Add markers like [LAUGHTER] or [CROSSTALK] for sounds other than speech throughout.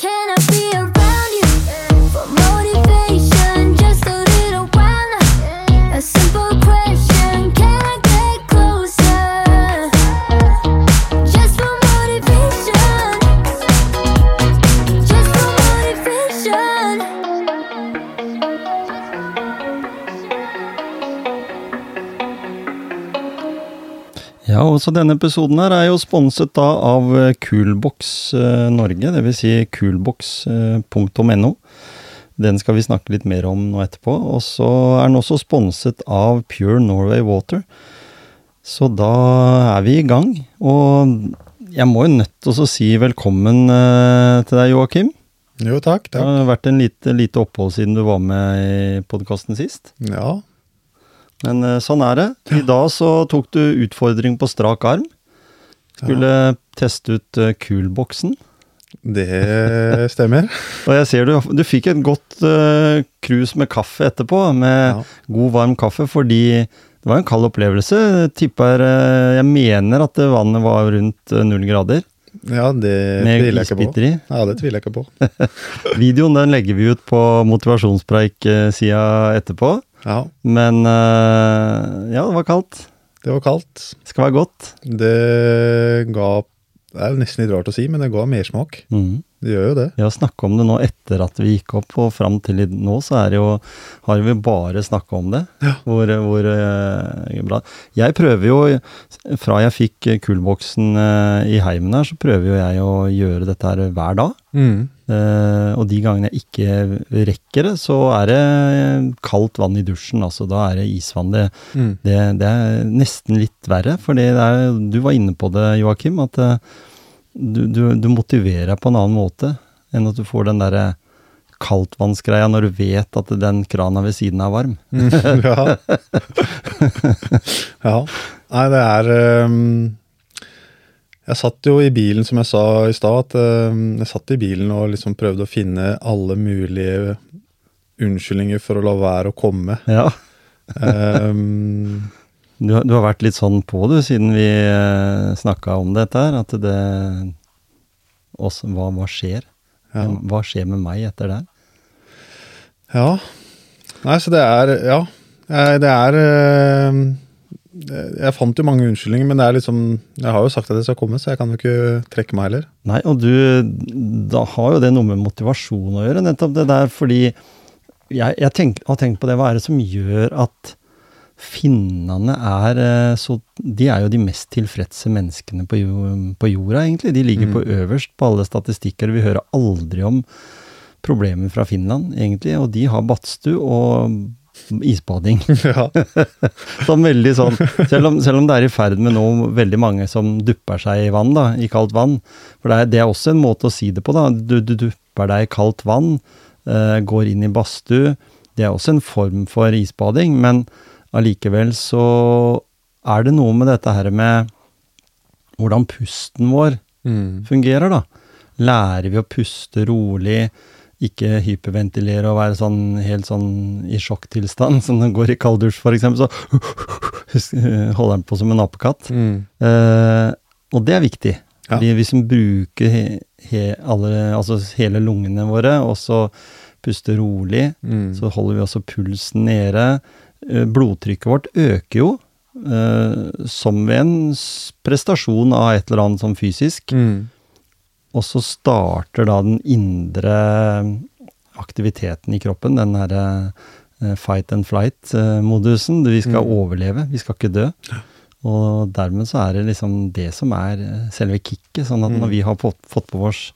Can I Ja, også denne episoden her er jo sponset da av Kulbox Coolbox eh, Norge, dvs. Si coolbox.no. Den skal vi snakke litt mer om nå etterpå. Og så er den også sponset av Pure Norway Water. Så da er vi i gang. Og jeg må jo nødt til å si velkommen eh, til deg, Joakim. Jo, takk. takk. Det har vært en lite, lite opphold siden du var med i podkasten sist. Ja, Men eh, sånn er det. I dag så tok du utfordring på strak arm. Skulle teste ut kulboksen. Coolboxen. det stemmer. [LAUGHS] Og jeg ser du, du fikk et godt uh, krus med kaffe etterpå, med Ja. god, varm kaffe, fordi det var en kald opplevelse. Tipper uh, Jeg mener at vannet var rundt eh, null grader, Ja, det tviler jeg ikke på. Ja, det tviler jeg ikke på. [LAUGHS] Videoen den legger vi ut på motivasjonspreik-sida etterpå. Ja, Men eh, ja, det var kaldt. det var kaldt. Det skal være godt. Det ga Det er nesten litt rart å si, men det ga mersmak. Mhm. Det gjør jo det. Vi har snakka om det nå etter at vi gikk opp, og fram til nå så det jo, har vi bare snakka om det. Ja. Hvor, hvor eh, bra. Jeg prøver jo, fra jeg fikk kullboksen eh, i heimen her, så prøver jo jeg å gjøre dette her hver dag. Mm. Eh, og de gangene jeg ikke rekker det, så er det kaldt vann i dusjen. Altså da er det isvann. Det, Mm. det, det er nesten litt verre, for du var inne på det, Joakim, at eh, du, du, du motiverer på en annen måte enn at du får den derre kaldtvannsgreia når du vet at den krana ved siden er varm. Mm. [LAUGHS] ja. [LAUGHS] ja. Nei, det er um, Jeg satt jo i bilen, som jeg sa i stad, at um, jeg satt i bilen og liksom prøvde å finne alle mulige unnskyldninger for å la være å komme. Ja. Ehm, Du, har- du har vært litt sånn på du, siden vi uh, snakka om dette her, at det også, hva, hva skjer? ja. Hva skjer med meg etter det? Ja. Nei, så det er Ja. Eh, Det er eh, Jeg fant jo mange unnskyldninger, men det er liksom Jeg har jo sagt at jeg skal komme, så jeg kan jo ikke trekke meg heller. Nei, og du, da har jo det noe med motivasjon å gjøre, nettopp det der, fordi jeg, jeg tenk, har tenkt på det, hva er det som gjør at finnene er eh, så De er jo de mest tilfredse menneskene på, jo, på jorda, egentlig. De ligger på øverst på alle statistikker. Vi hører aldri om problemer fra Finland, egentlig. Og de har badstue og isbading. [LAUGHS] ja. [LAUGHS] Sånn veldig sånn, selv om, selv om det er i ferd med nå veldig mange som dupper seg i vann, da, i kaldt vann. For det er, det er også en måte å si det på, da. Du, du dupper deg i kaldt vann, uh, går inn i badstue. Det er også en form for isbading, men allikevel så er det noe med dette her med hvordan pusten vår Mm. fungerer, da. Lærer vi å puste rolig, ikke hyperventilere og være sånn helt sånn i sjokktilstand, [LAUGHS] som når du går i kalddusj f.eks., så [LAUGHS] holder den på som en apekatt. Mm. Eh, og det er viktig. Ja. Vi, hvis som bruker he, he, alle, altså hele lungene våre, og så puster rolig, Mm. så holder vi også pulsen nede. Eh, Blodtrykket vårt øker jo, eh, som ved en prestasjon av et eller annet sånn fysisk. Mm. Og så starter da den indre aktiviteten i kroppen, den herre eh, fight and flight-modusen. Vi skal Mm. overleve, vi skal ikke dø. Og dermed så er det liksom det som er eh, selve kicket. Sånn at Mm. når vi har fått, på oss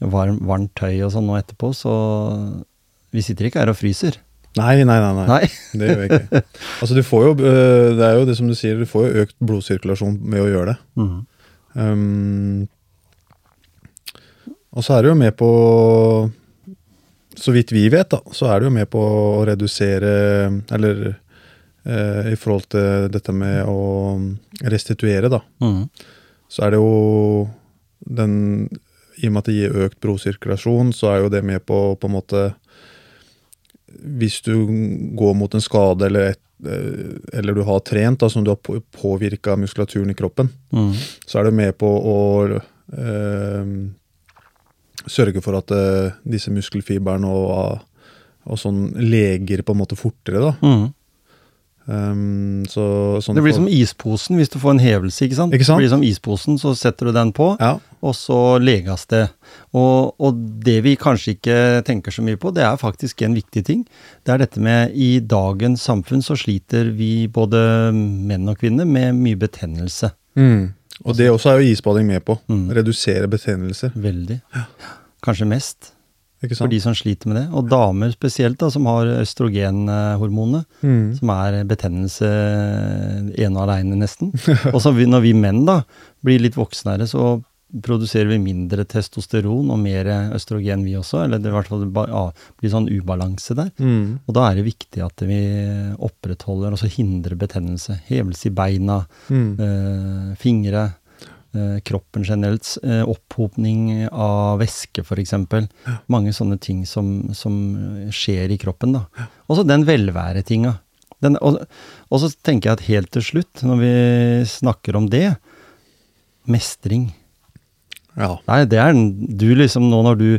varm, varmt tøy og sånn nå etterpå, så Vi sitter ikke her og fryser. Nei, nei, nei, nei. Nei. [LAUGHS] Det gjør jeg ikke. Altså, du får jo øh, Det er jo det som du sier, du får jo økt blodsirkulasjon med å gjøre det. Mm. Um, og så er det jo med på Så vidt vi vet, da, så er det jo med på å redusere Eller eh, i forhold til dette med å restituere, da. Mm. Så er det jo den I og med at det gir økt blodsirkulasjon, så er jo det med på på en måte Hvis du går mot en skade eller, eh, eller du har trent, da, som du har påvirka muskulaturen i kroppen, mm. så er det med på å øh, sørge for at øh, disse muskelfibrene og, og sånn leger på en måte fortere, da. Mhm. Um, så, sånn Det blir for- som isposen hvis du får en hevelse, ikke sant? Ikke sant? Det blir som isposen, så setter du den på, Ja. og så leges det. Og, og det vi kanskje ikke tenker så mye på, det er faktisk en viktig ting. Det er dette med i dagens samfunn så sliter vi, både menn og kvinner, med mye betennelse. Mm. Og det også er jo isbading med på. Mm. Redusere betennelser. Veldig. Kanskje mest. For de som sliter med det. Og damer spesielt, da, som har østrogenhormonene, Mm. som er betennelse ene og aleine, nesten. [LAUGHS] Og så når vi menn da blir litt voksnere, så produserer vi mindre testosteron og mer østrogen, vi også. Eller det i hvert fall ja, blir sånn ubalanse der. Mm. Og da er det viktig at vi opprettholder og så hindrer betennelse. Hevelse i beina, Mm. øh, fingre, eh, kroppen generelt. Eh, opphopning av væske, f.eks. Mange sånne ting som, som skjer i kroppen. da. Og så den velværetinga. Og, og så tenker jeg at helt til slutt, når vi snakker om det, mestring. Ja. Nei, det er den- du liksom nå når du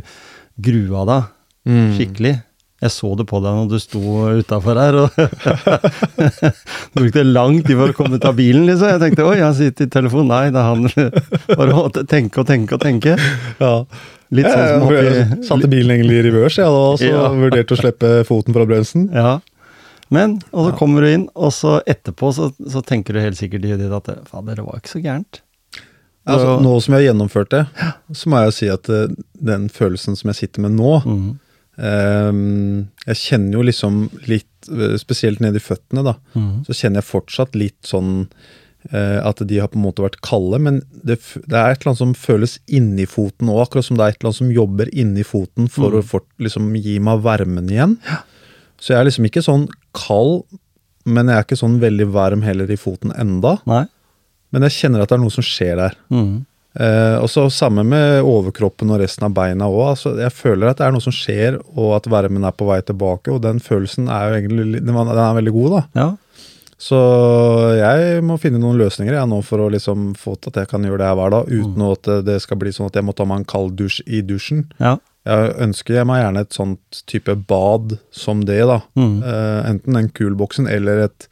grua deg Mm. skikkelig. Jeg så det på deg når du sto utafor her, og [LAUGHS] du brukte lang tid for å komme ut av bilen, liksom. Jeg tenkte oi, han sitter i telefonen. Nei, det er han [LAUGHS] bare å tenke og tenke og tenke. ja. Litt sånn som jeg, jeg satte bilen egentlig i revers, jeg, da, og så Ja. vurderte å slippe foten fra bremsen. Ja. Men, og så kommer du inn, og så etterpå så, så tenker du helt sikkert i ditt at fader, det var ikke så gærent. Altså, nå som jeg har gjennomført det, så må jeg jo si at eh, den følelsen som jeg sitter med nå Mhm. Eh, Jeg kjenner jo liksom litt, eh, spesielt nede i føttene, da, Mm. så kjenner jeg fortsatt litt sånn eh, at de har på en måte vært kalde, men det, det er et eller annet som føles inni foten òg, akkurat som det er et eller annet som jobber inni foten for Mm. å fort, liksom, gi meg varmen igjen. Så jeg er liksom ikke sånn kald, men jeg er ikke sånn veldig varm heller i foten enda. Nei? Men jeg kjenner at det er noe som skjer der. Mhm. Eh, og så Samme med overkroppen og resten av beina òg. Altså, jeg føler at det er noe som skjer, og at varmen er på vei tilbake. Og den følelsen er jo egentlig den er veldig god, da. Ja. Så jeg må finne noen løsninger jeg nå for å liksom få til at jeg kan gjøre det her hver dag, uten at det- skal bli sånn at jeg må ta meg en kald dusj i dusjen. Ja. Jeg ønsker jeg meg gjerne et sånt type bad som det, da. Mm. Uh, enten den kulboksen eller et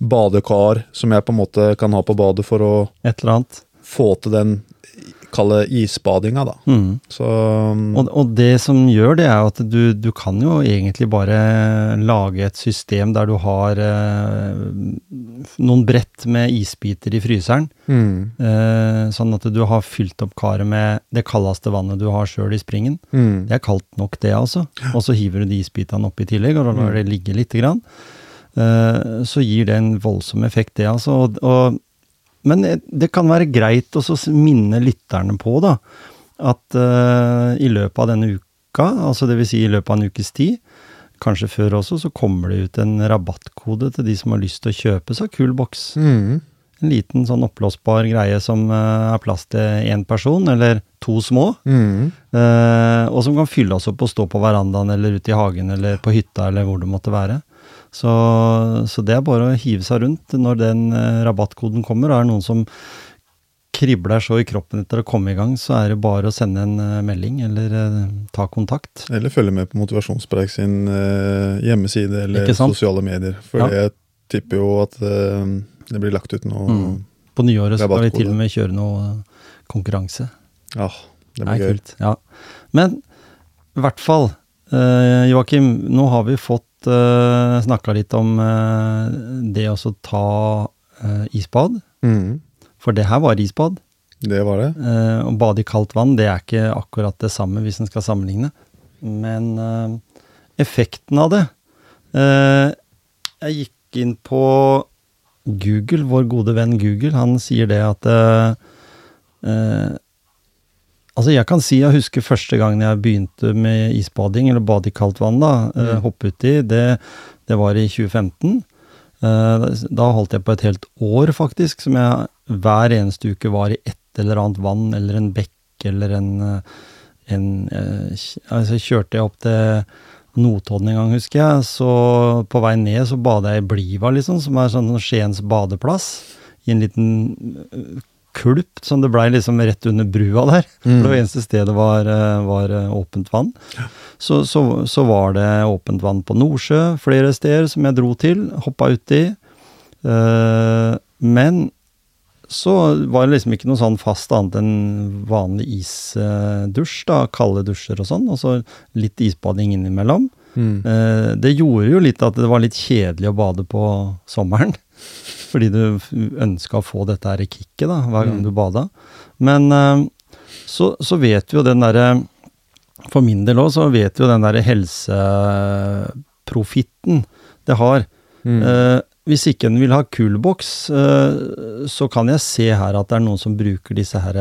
badekar som jeg på en måte kan ha på badet for å Et eller annet. få til den kalle isbadinga, da. Mm. Så Og, og det som gjør det, er at du, du kan jo egentlig bare lage et system der du har eh, noen brett med isbiter i fryseren. mm, Eh, sånn at du har fylt opp karet med det kaldeste vannet du har sjøl i springen. mm, Det er kaldt nok, det altså. Og så hiver du de isbitene oppi tillegg, og lar det ligge lite grann. Eh, så gir det en voldsom effekt, det altså. Og, og, men det kan være greit å så minne lytterne på, da, at uh, i løpet av denne uka, altså det vil si i løpet av en ukes tid, kanskje før også, så kommer det ut en rabattkode til de som har lyst til å kjøpe seg kul boks. mm, En liten sånn oppblåsbar greie som uh, er plass til én person, eller to små. mm. Uh, og som kan fylle oss opp og stå på verandaen eller ute i hagen eller på hytta eller hvor det måtte være. Så, så det er bare å hive seg rundt når den eh, rabattkoden kommer. Og er det noen som kribler så i kroppen etter å komme i gang, så er det bare å sende en eh, melding eller eh, ta kontakt. Eller følge med på Motivasjonspreik sin eh, hjemmeside eller sosiale medier. For Ja. jeg tipper jo at eh, det blir lagt ut noe Mm. På nyåret skal vi til og med kjøre noe eh, konkurranse. Ja, det Nei, blir gøy. kult. Ja. Men i hvert fall, uh, Joakim, nå har vi fått uh, snakka litt om uh, det å ta uh, isbad. Mm, For det her var isbad. det var det. Uh, å bade i kaldt vann, det er ikke akkurat det samme hvis en skal sammenligne. Men uh, effekten av det eh, Jeg gikk inn på Google, vår gode venn Google. Han sier det at eh, eh, Altså, jeg kan si jeg husker første gangen jeg begynte med isbading, eller bade i kaldt vann, da, eh, Mm. hoppe uti, det, det var i 2015. Eh, da holdt jeg på et helt år, faktisk, som jeg hver eneste uke var i et eller annet vann, eller en bekk, eller en, eh, en eh, Altså, kjørte jeg opp til Notodden en gang, husker jeg, så på vei ned så bada jeg i Bliva, liksom, som er sånn Skiens badeplass, i en liten kulpt som det blei liksom rett under brua der. For det var eneste stedet var, eh, var eh, åpent vann. Så, så, så var det åpent vann på Nordsjø flere steder som jeg dro til, hoppa uti. Uh, men så var det liksom ikke noe sånn fast annet enn vanlig isdusj, da, kalde dusjer og sånn, og så litt isbading innimellom. Mm. Eh, det gjorde jo litt at det var litt kjedelig å bade på sommeren. Fordi du ønska å få dette her kicket da, hver gang Mm. du bada. Men eh, så, så vet vi jo den derre For min del òg, så vet vi jo den derre helseprofitten det har. Mm. Eh, hvis ikke en vil ha coolbox, eh, så kan jeg se her at det er noen som bruker disse her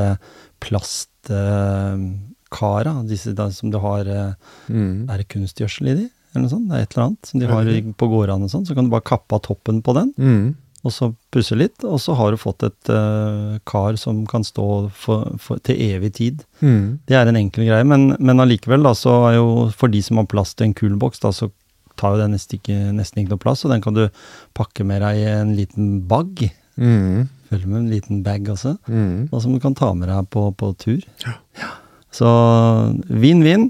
plastkara, disse da, som du har eh, Mm. Er det kunstgjødsel i de? Eller noe sånt? Det er et eller annet som de har på gårdene og sånn. Så kan du bare kappe av toppen på den, Mm. Og så pusse litt, og så har du fått et uh, kar som kan stå for, for, til evig tid. Mm. Det er en enkel greie, men, men allikevel, da, så er jo for de som har plass til en kulboks, da, så tar jo den nesten ikke, nesten ikke noe plass, og den kan du pakke med deg i en liten bag. Mm. Følg med en liten bag også, Mm. og som du kan ta med deg på, på tur. Ja. Så vinn-vinn.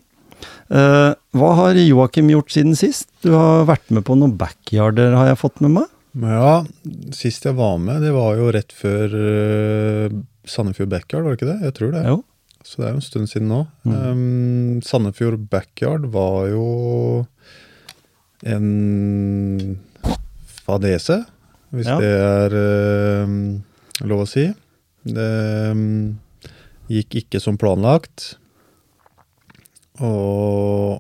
Uh, hva har Joakim gjort siden sist? Du har vært med på noen backyarder, har jeg fått med meg? Ja, sist jeg var med, det var jo rett før uh, Sandefjord Backyard, var det ikke det? Jeg tror det. Jo. Så det er jo en stund siden nå. Mm. Um, Sandefjord Backyard var jo en fadese, hvis Ja. det er um, lov å si. Det um, gikk ikke som planlagt. Og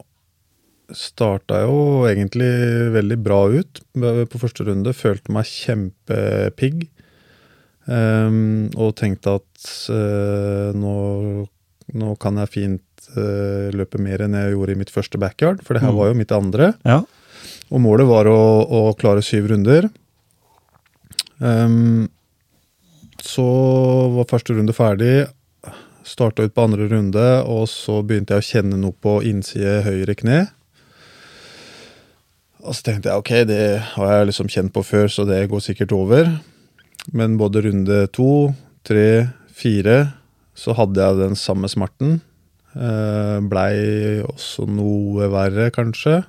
starta jo egentlig veldig bra ut på første runde. Følte meg kjempepigg. Um, og tenkte at uh, nå, nå kan jeg fint uh, løpe mer enn jeg gjorde i mitt første backyard, for det her Mm. var jo mitt andre. Ja. Og målet var å, å klare syv runder. Um, så var første runde ferdig. Starta ut på andre runde, og så begynte jeg å kjenne noe på innside høyre kne. Og så tenkte jeg ok, det har jeg liksom kjent på før, så det går sikkert over. Men både runde to, tre, fire, så hadde jeg den samme smerten. Eh, blei også noe verre, kanskje.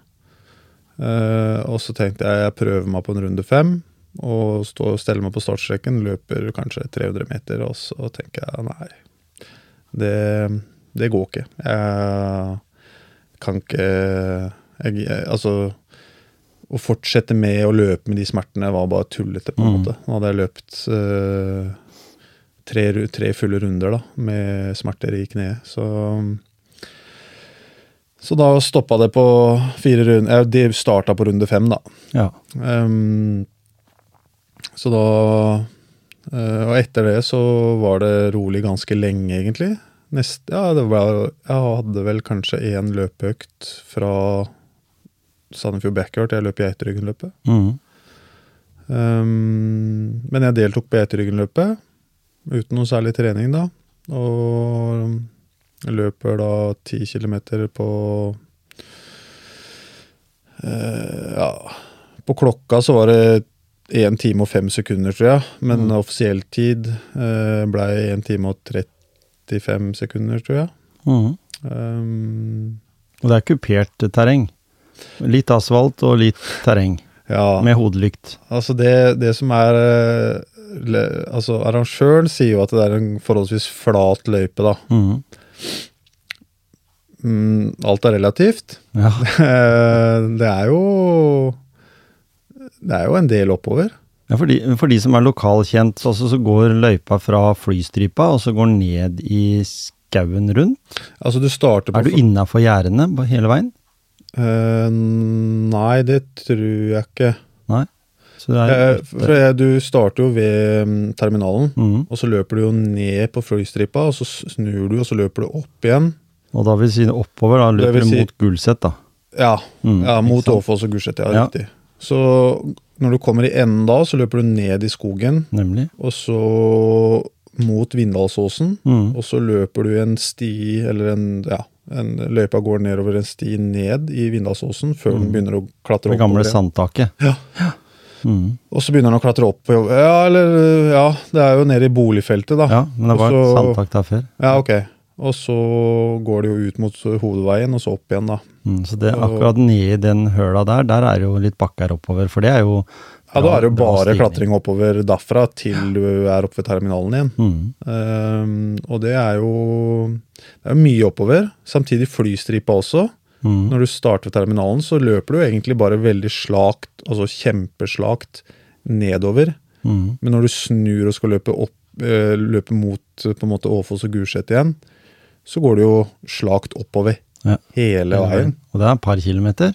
Eh, og så tenkte jeg jeg prøver meg på en runde fem. Og stå, steller meg på startstreken, løper kanskje 300 meter, og så tenker jeg nei. Det, det går ikke. Jeg kan ikke jeg, Altså å fortsette med å løpe med de smertene var bare tullete, på en Mm. måte. Nå hadde jeg løpt uh, tre, tre fulle runder da, med smerter i kneet, så Så da stoppa det på fire runder De starta på runde fem, da. ja. Um, så da uh, Og etter det så var det rolig ganske lenge, egentlig. Neste, ja, det var, jeg hadde vel kanskje én løpeøkt fra Sandefjord Backyard jeg løp Geiteryggenløpet. Mm. Um, men jeg deltok på Geiteryggenløpet uten noe særlig trening, da. Og løper da ti kilometer på uh, Ja, på klokka så var det én time og fem sekunder, tror jeg. Men Mm. offisiell tid uh, blei én time og 35 sekunder, tror jeg. Mm. Um, Og det er kupert terreng. Litt asfalt og litt terreng, ja. med hodelykt. Altså det, det som er eh, Altså Arrangøren sier jo at det er en forholdsvis flat løype, da. Mhm. Mm, alt er relativt. Ja. [LAUGHS] det er jo Det er jo en del oppover. Ja, for, de, for de som er lokalkjent, så, så går løypa fra flystripa, og så går ned i skauen rundt. Altså, du starter på Er du innafor gjerdene hele veien? Eh, nei, det tror jeg ikke. Nei? Så det Eh, er for du starter jo ved mm, terminalen, Mhm. og så løper du jo ned på flystripa, og så snur du, og så løper du opp igjen. Og da vil si oppover, da løper vil du si- mot Gulset, da. Ja, Mm, ja mot? Åfoss og Gulset, ja, Ja. riktig. Så når du kommer i enden da, så løper du ned i skogen, Nemlig. og så mot Vindalsåsen. mm. Og så løper du en sti, eller en, ja, en løypa går nedover en sti ned i Vindalsåsen, før den Mm. begynner å klatre opp. Det gamle sandtaket. Ja. sandtaket. Mm. Og så begynner den å klatre opp. Ja, eller Ja, det er jo nede i boligfeltet, da. Ja, men det var Og så- sandtak der før. Ja, ok. Og så går det jo ut mot hovedveien, og så opp igjen, da. Mm, så det, er akkurat nedi den høla der, der er det jo litt bakker oppover, for det er jo Ja, Da er det jo bare klatring oppover derfra til du er oppe ved terminalen igjen. Mm. Um, og det er jo det er mye oppover. Samtidig flystripa også. Mm. Når du starter terminalen, så løper du egentlig bare veldig slakt, altså kjempeslakt, nedover. Mm. Men når du snur og skal løpe opp, eh, løpe mot på en måte Åfoss og Gulset igjen, så går det jo slakt oppover Ja. hele veien. Og det er et par kilometer.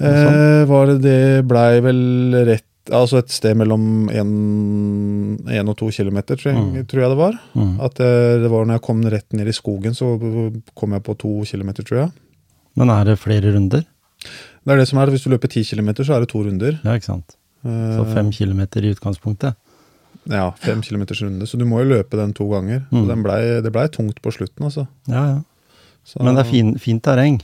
Eh, var det det blei vel rett Altså et sted mellom én og to kilometer, tror Mm. tror jeg det var. Mm. At det, det var når jeg kom rett ned i skogen, så kom jeg på to kilometer, tror jeg. Men er det flere runder? Det er det som er, Hvis du løper ti kilometer, så er det to runder. Ja, ikke sant. Så Eh, fem kilometer i utgangspunktet. Ja, fem kilometers runde. Så du må jo løpe den to ganger. Mm. Så den blei, det blei tungt på slutten, altså. Ja, ja. Så, Men det er fin, fint terreng.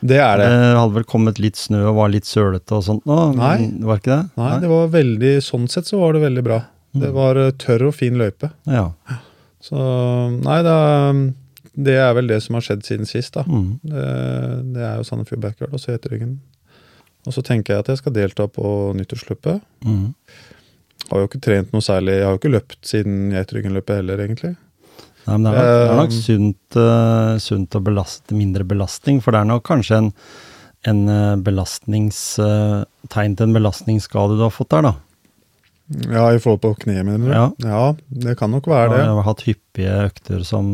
Det er Det det. hadde vel kommet litt snø og var litt sølete og sånt nå? Nei. Var ikke det? Nei, det var veldig, sånn sett så var det veldig bra. Det Mm. var eh, tørr og fin løype. Ja. Så nei, det er, det er vel det som har skjedd siden sist, da. Mm. Det, det er jo Sandefjord Backyard og Seteryggen. Og så tenker jeg at jeg skal delta på nyttårsløpet. Mm. Har jo ikke trent noe særlig, jeg har jo ikke løpt siden Geiteryggen-løpet heller, egentlig. Nei, men det er nok, det er nok Eh, sunt, uh, sunt å belaste, mindre belastning, for det er nok kanskje en, en eh, belastnings... eh, tegn til en belastningsskade du har fått der, da. Ja, i forhold på kneet, mener du? Ja. ja, det kan nok være det. Jeg har hatt hyppige økter som,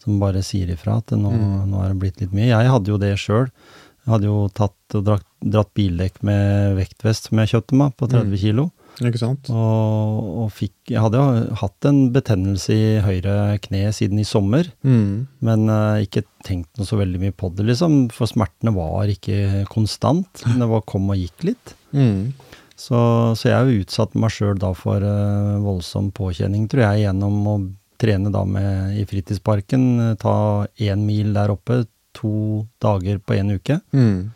som bare sier ifra at nå, Mm. nå er det blitt litt mye. Jeg hadde jo det sjøl. Jeg hadde jo tatt og dratt, dratt bildekk med vektvest som jeg kjøpte meg, på 30 Mm. kilo. Ikke sant? Og, og fikk Jeg hadde jo hatt en betennelse i høyre kne siden i sommer, Mm. men uh, ikke tenkt noe så veldig mye på det, liksom. For smertene var ikke konstant. [LAUGHS] Men det var kom og gikk litt. Mm. Så, så jeg har utsatt meg sjøl da for uh, voldsom påkjenning, tror jeg, gjennom å trene da med i fritidsparken. eh, Ta én mil der oppe to dager på én uke. Mm.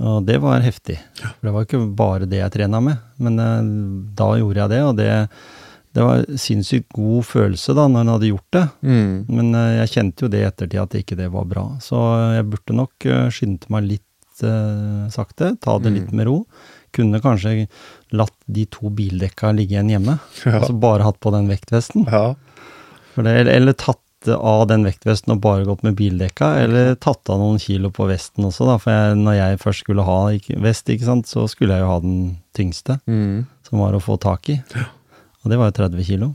Og det var heftig. For det var ikke bare det jeg trena med, men eh, da gjorde jeg det, og det, det var sinnssykt god følelse da når en hadde gjort det. Mm. Men eh, jeg kjente jo det i ettertid at ikke det var bra. Så jeg burde nok uh, skynde meg litt eh, sakte, ta det litt Mm. med ro. Kunne kanskje latt de to bildekka ligge igjen hjemme. Ja. Altså bare hatt på den vektvesten. ja. Det, eller, eller tatt av den vektvesten og bare gått med bildekka, eller tatt av noen kilo på vesten også, da. For jeg, når jeg først skulle ha vest, ikke sant, så skulle jeg jo ha den tyngste, Mm. som var å få tak i. Og det var jo 30 kilo.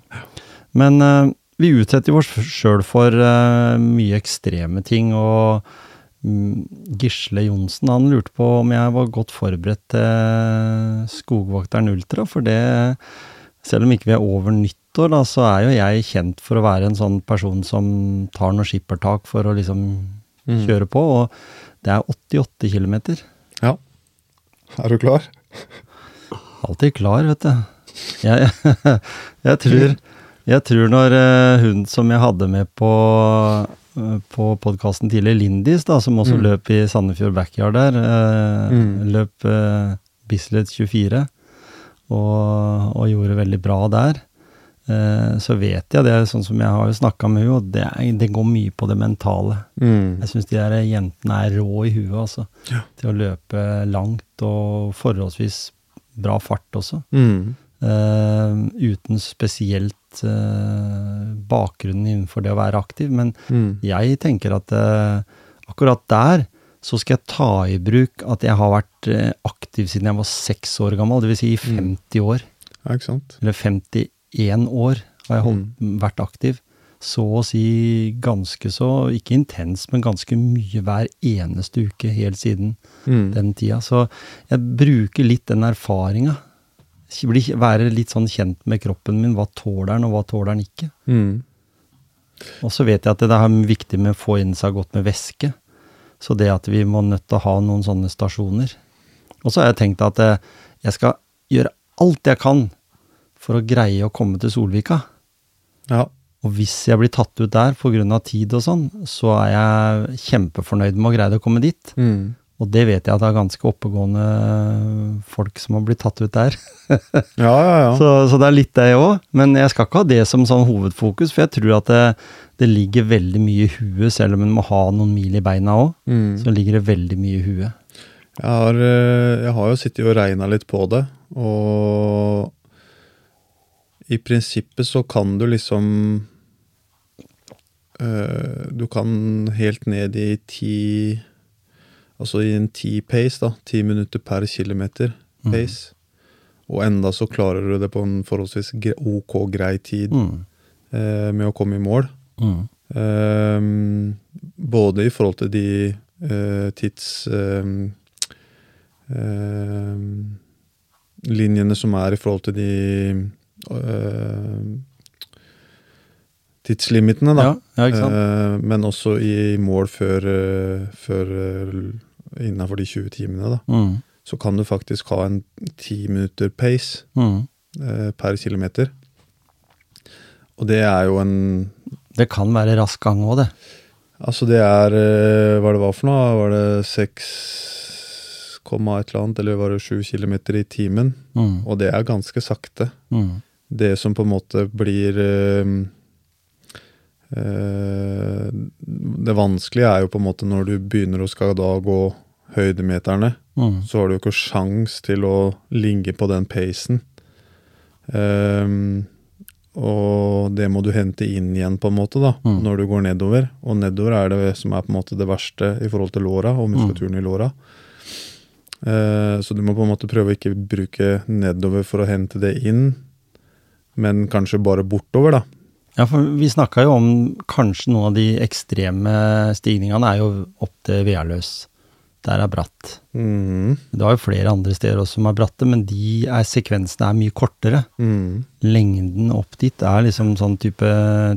Men uh, vi utsetter jo oss sjøl for uh, mye ekstreme ting, og um, Gisle Johnsen han lurte på om jeg var godt forberedt til Skogvokteren Ultra, for det selv om ikke vi er over nyttår, da, så er jo jeg kjent for å være en sånn person som tar noe skippertak for å liksom Mm. kjøre på, og det er 88 km. ja. Er du klar? Alltid klar, vet du. Jeg, [LAUGHS] jeg, tror, jeg tror når eh, hun som jeg hadde med på, eh, på podkasten tidligere, Lindis, da, som også Mm. løp i Sandefjord Backyard der, eh, Mm. løp Bislett 24 og, og gjorde veldig bra der. Eh, så vet jeg det, er sånn som jeg har jo snakka med henne, og det, det, går mye på det mentale. Mm. Jeg syns de der jentene er rå i huet, altså. Ja. Til å løpe langt og forholdsvis bra fart også. Mm. Uh, uten spesielt uh, bakgrunnen innenfor det å være aktiv. Men mm. jeg tenker at uh, akkurat der så skal jeg ta i bruk at jeg har vært aktiv siden jeg var seks år gammel, dvs. Si i mm. 50 år. Ja, Eller 50 én år har jeg holdt, mm. vært aktiv. Så å si ganske så, ikke intens, men ganske mye hver eneste uke helt siden mm. den tida. Så jeg bruker litt den erfaringa. Være litt sånn kjent med kroppen min. Hva tåler den, og hva tåler den ikke? Mm. Og så vet jeg at det er viktig med å få inn seg godt med væske. Så det at vi må nødt til å ha noen sånne stasjoner. Og så har jeg tenkt at eh, jeg skal gjøre alt jeg kan for å greie å komme til Solvika. Ja. Og hvis jeg blir tatt ut der pga. tid og sånn, så er jeg kjempefornøyd med å greie å komme dit. Mm. Og det vet jeg at det er ganske oppegående folk som har blitt tatt ut der. [LAUGHS] Ja, ja, ja. Så, så det er litt det òg. Men jeg skal ikke ha det som sånn hovedfokus, for jeg tror at det, det ligger veldig mye i huet, selv om en må ha noen mil i beina òg. Mm. Så ligger det veldig mye i huet. Jeg har, eh, jeg har jo sittet og regna litt på det, og i prinsippet så kan du liksom øh, Du kan helt ned i ti Altså i en ti pace, da. Ti minutter per kilometer pace. Og enda så klarer du det på en forholdsvis ok grei tid Mm. eh, med å komme i mål. Mm. Ehm, både i forhold til de eh, tids... ehm, ehm, linjene som er i forhold til de tidslimitene, da. Ja, ja? Eh, men også i mål før, uh, før innafor de 20 timene, da. Mm. Så kan du faktisk ha en ti minutter pace Mm. eh, per kilometer. Og det er jo en Det kan være rask gang òg, det. Altså det er eh, Hva det var for noe? Var det 6, komma et eller annet, eller var det 7 kilometer i timen? Mm. Og det er ganske sakte. Mm. Det som på en måte blir øh, øh, Det vanskelige er jo på en måte når du begynner å skal da gå høydemeterne, Mm. så har du jo ikke sjans til å ligge på den pacen. Um, og det må du hente inn igjen, på en måte, da, Mm. når du går nedover. Og nedover er det som er på en måte det verste i forhold til låra og muskulaturen i låra. Uh, så du må på en måte prøve å ikke bruke nedover for å hente det inn, men kanskje bare bortover, da. Ja, for vi snakka jo om kanskje noen av de ekstreme stigningene er jo opp til Vealøs. Der er bratt. Mm. Det har jo flere andre steder også som er bratte, men de er, sekvensene er mye kortere. Mm. Lengden opp dit er liksom sånn type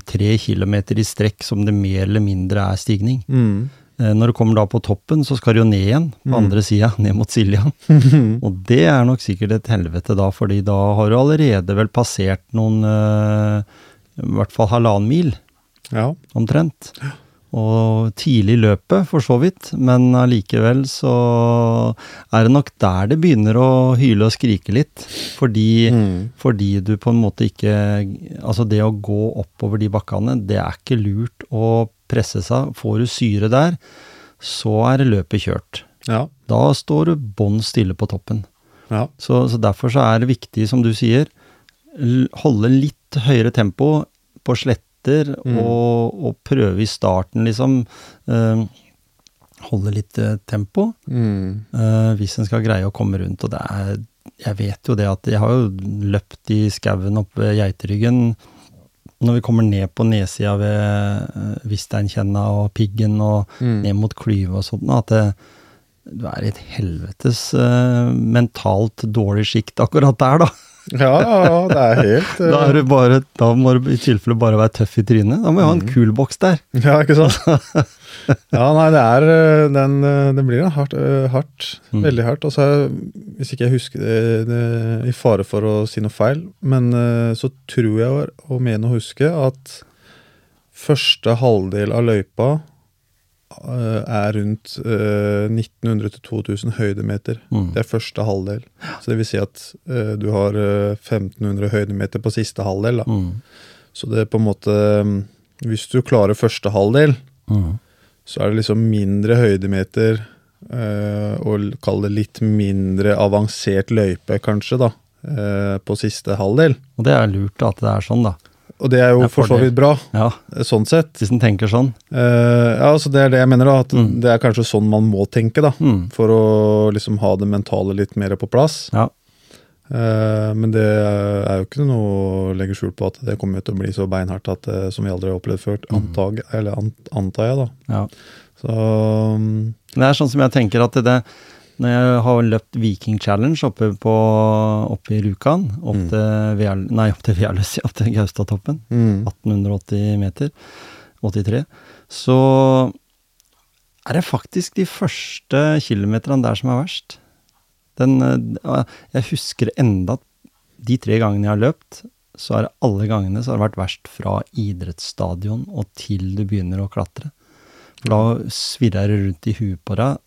tre kilometer i strekk som det mer eller mindre er stigning. Mm. Eh, Når du kommer da på toppen, så skal du jo ned igjen, på Mm. andre sida, ned mot Silja. [LAUGHS] Og det er nok sikkert et helvete da, fordi da har du allerede vel passert noen, eh, i hvert fall halvannen mil, Ja. omtrent. Og tidlig i løpet, for så vidt, men allikevel så er det nok der det begynner å hyle og skrike litt. Fordi, Mm. fordi du på en måte ikke Altså det å gå oppover de bakkene, det er ikke lurt å presse seg. Får du syre der, så er løpet kjørt. Ja. Da står du bånn stille på toppen. Ja. Så, så derfor så er det viktig, som du sier, holde litt høyere tempo på sletter, Mm. og, og prøve i starten, liksom. eh, holde litt eh, tempo, Mm. eh, hvis en skal greie å komme rundt. Og det er Jeg vet jo det at jeg har jo løpt i skauen oppe ved Geiteryggen. Når vi kommer ned på nedsida ved Visteinkjenna og Piggen og Mm. ned mot Klyve og sånt, at det, du er i et helvetes uh, mentalt dårlig sjikt akkurat der, da. Ja, det er helt uh... [LAUGHS] Da, er du bare, da må du i tilfelle bare være tøff i trynet. Da må vi ha en Mm. kulboks der. Ja, ikke sant? [LAUGHS] Ja, nei, det er eh, den eh, Det blir hardt. eh, hardt Mm. Veldig hardt. Og så, er- hvis ikke jeg husker det, det I fare for å si noe feil, men så tror jeg å- mener mene å huske at første halvdel av løypa er rundt eh, 1900-2000 høydemeter. Mm. Det er første halvdel. Så det vil si at du har eh, 1500 høydemeter på siste halvdel. Da. Mm. Så det er på en måte mm, Hvis du klarer første halvdel, Mm. Så er det liksom mindre høydemeter eh, og kall det litt mindre avansert løype, kanskje, da, eh, på siste halvdel. Og det er lurt at det er sånn, da. Og det er jo for så vidt bra, Ja, eh, sånn sett. Hvis en tenker sånn. Eh, ja, altså Det er det jeg mener, da. At Mm. det er kanskje sånn man må tenke, da. Mm. For å liksom ha det mentale litt mer på plass. Ja. Eh, men det er jo ikke noe å legge skjul på at det kommer til å bli så beinhardt at, eh, som vi aldri har opplevd før. Antag, eller ant, antar jeg, da. ja. Så mm, Det er sånn som jeg tenker at det Når jeg har løpt Viking Challenge oppe, på, oppe i Rjukan, opp Mm. nei, opp til Vealøs, opp til Gaustatoppen, mm, 1880 meter, 83, så er det faktisk de første kilometerne der som er verst. Den, eh, jeg husker enda at de tre gangene jeg har løpt, så er det alle gangene så har det vært verst fra idrettsstadion og til du begynner å klatre. For da svirrer det rundt i huet på deg.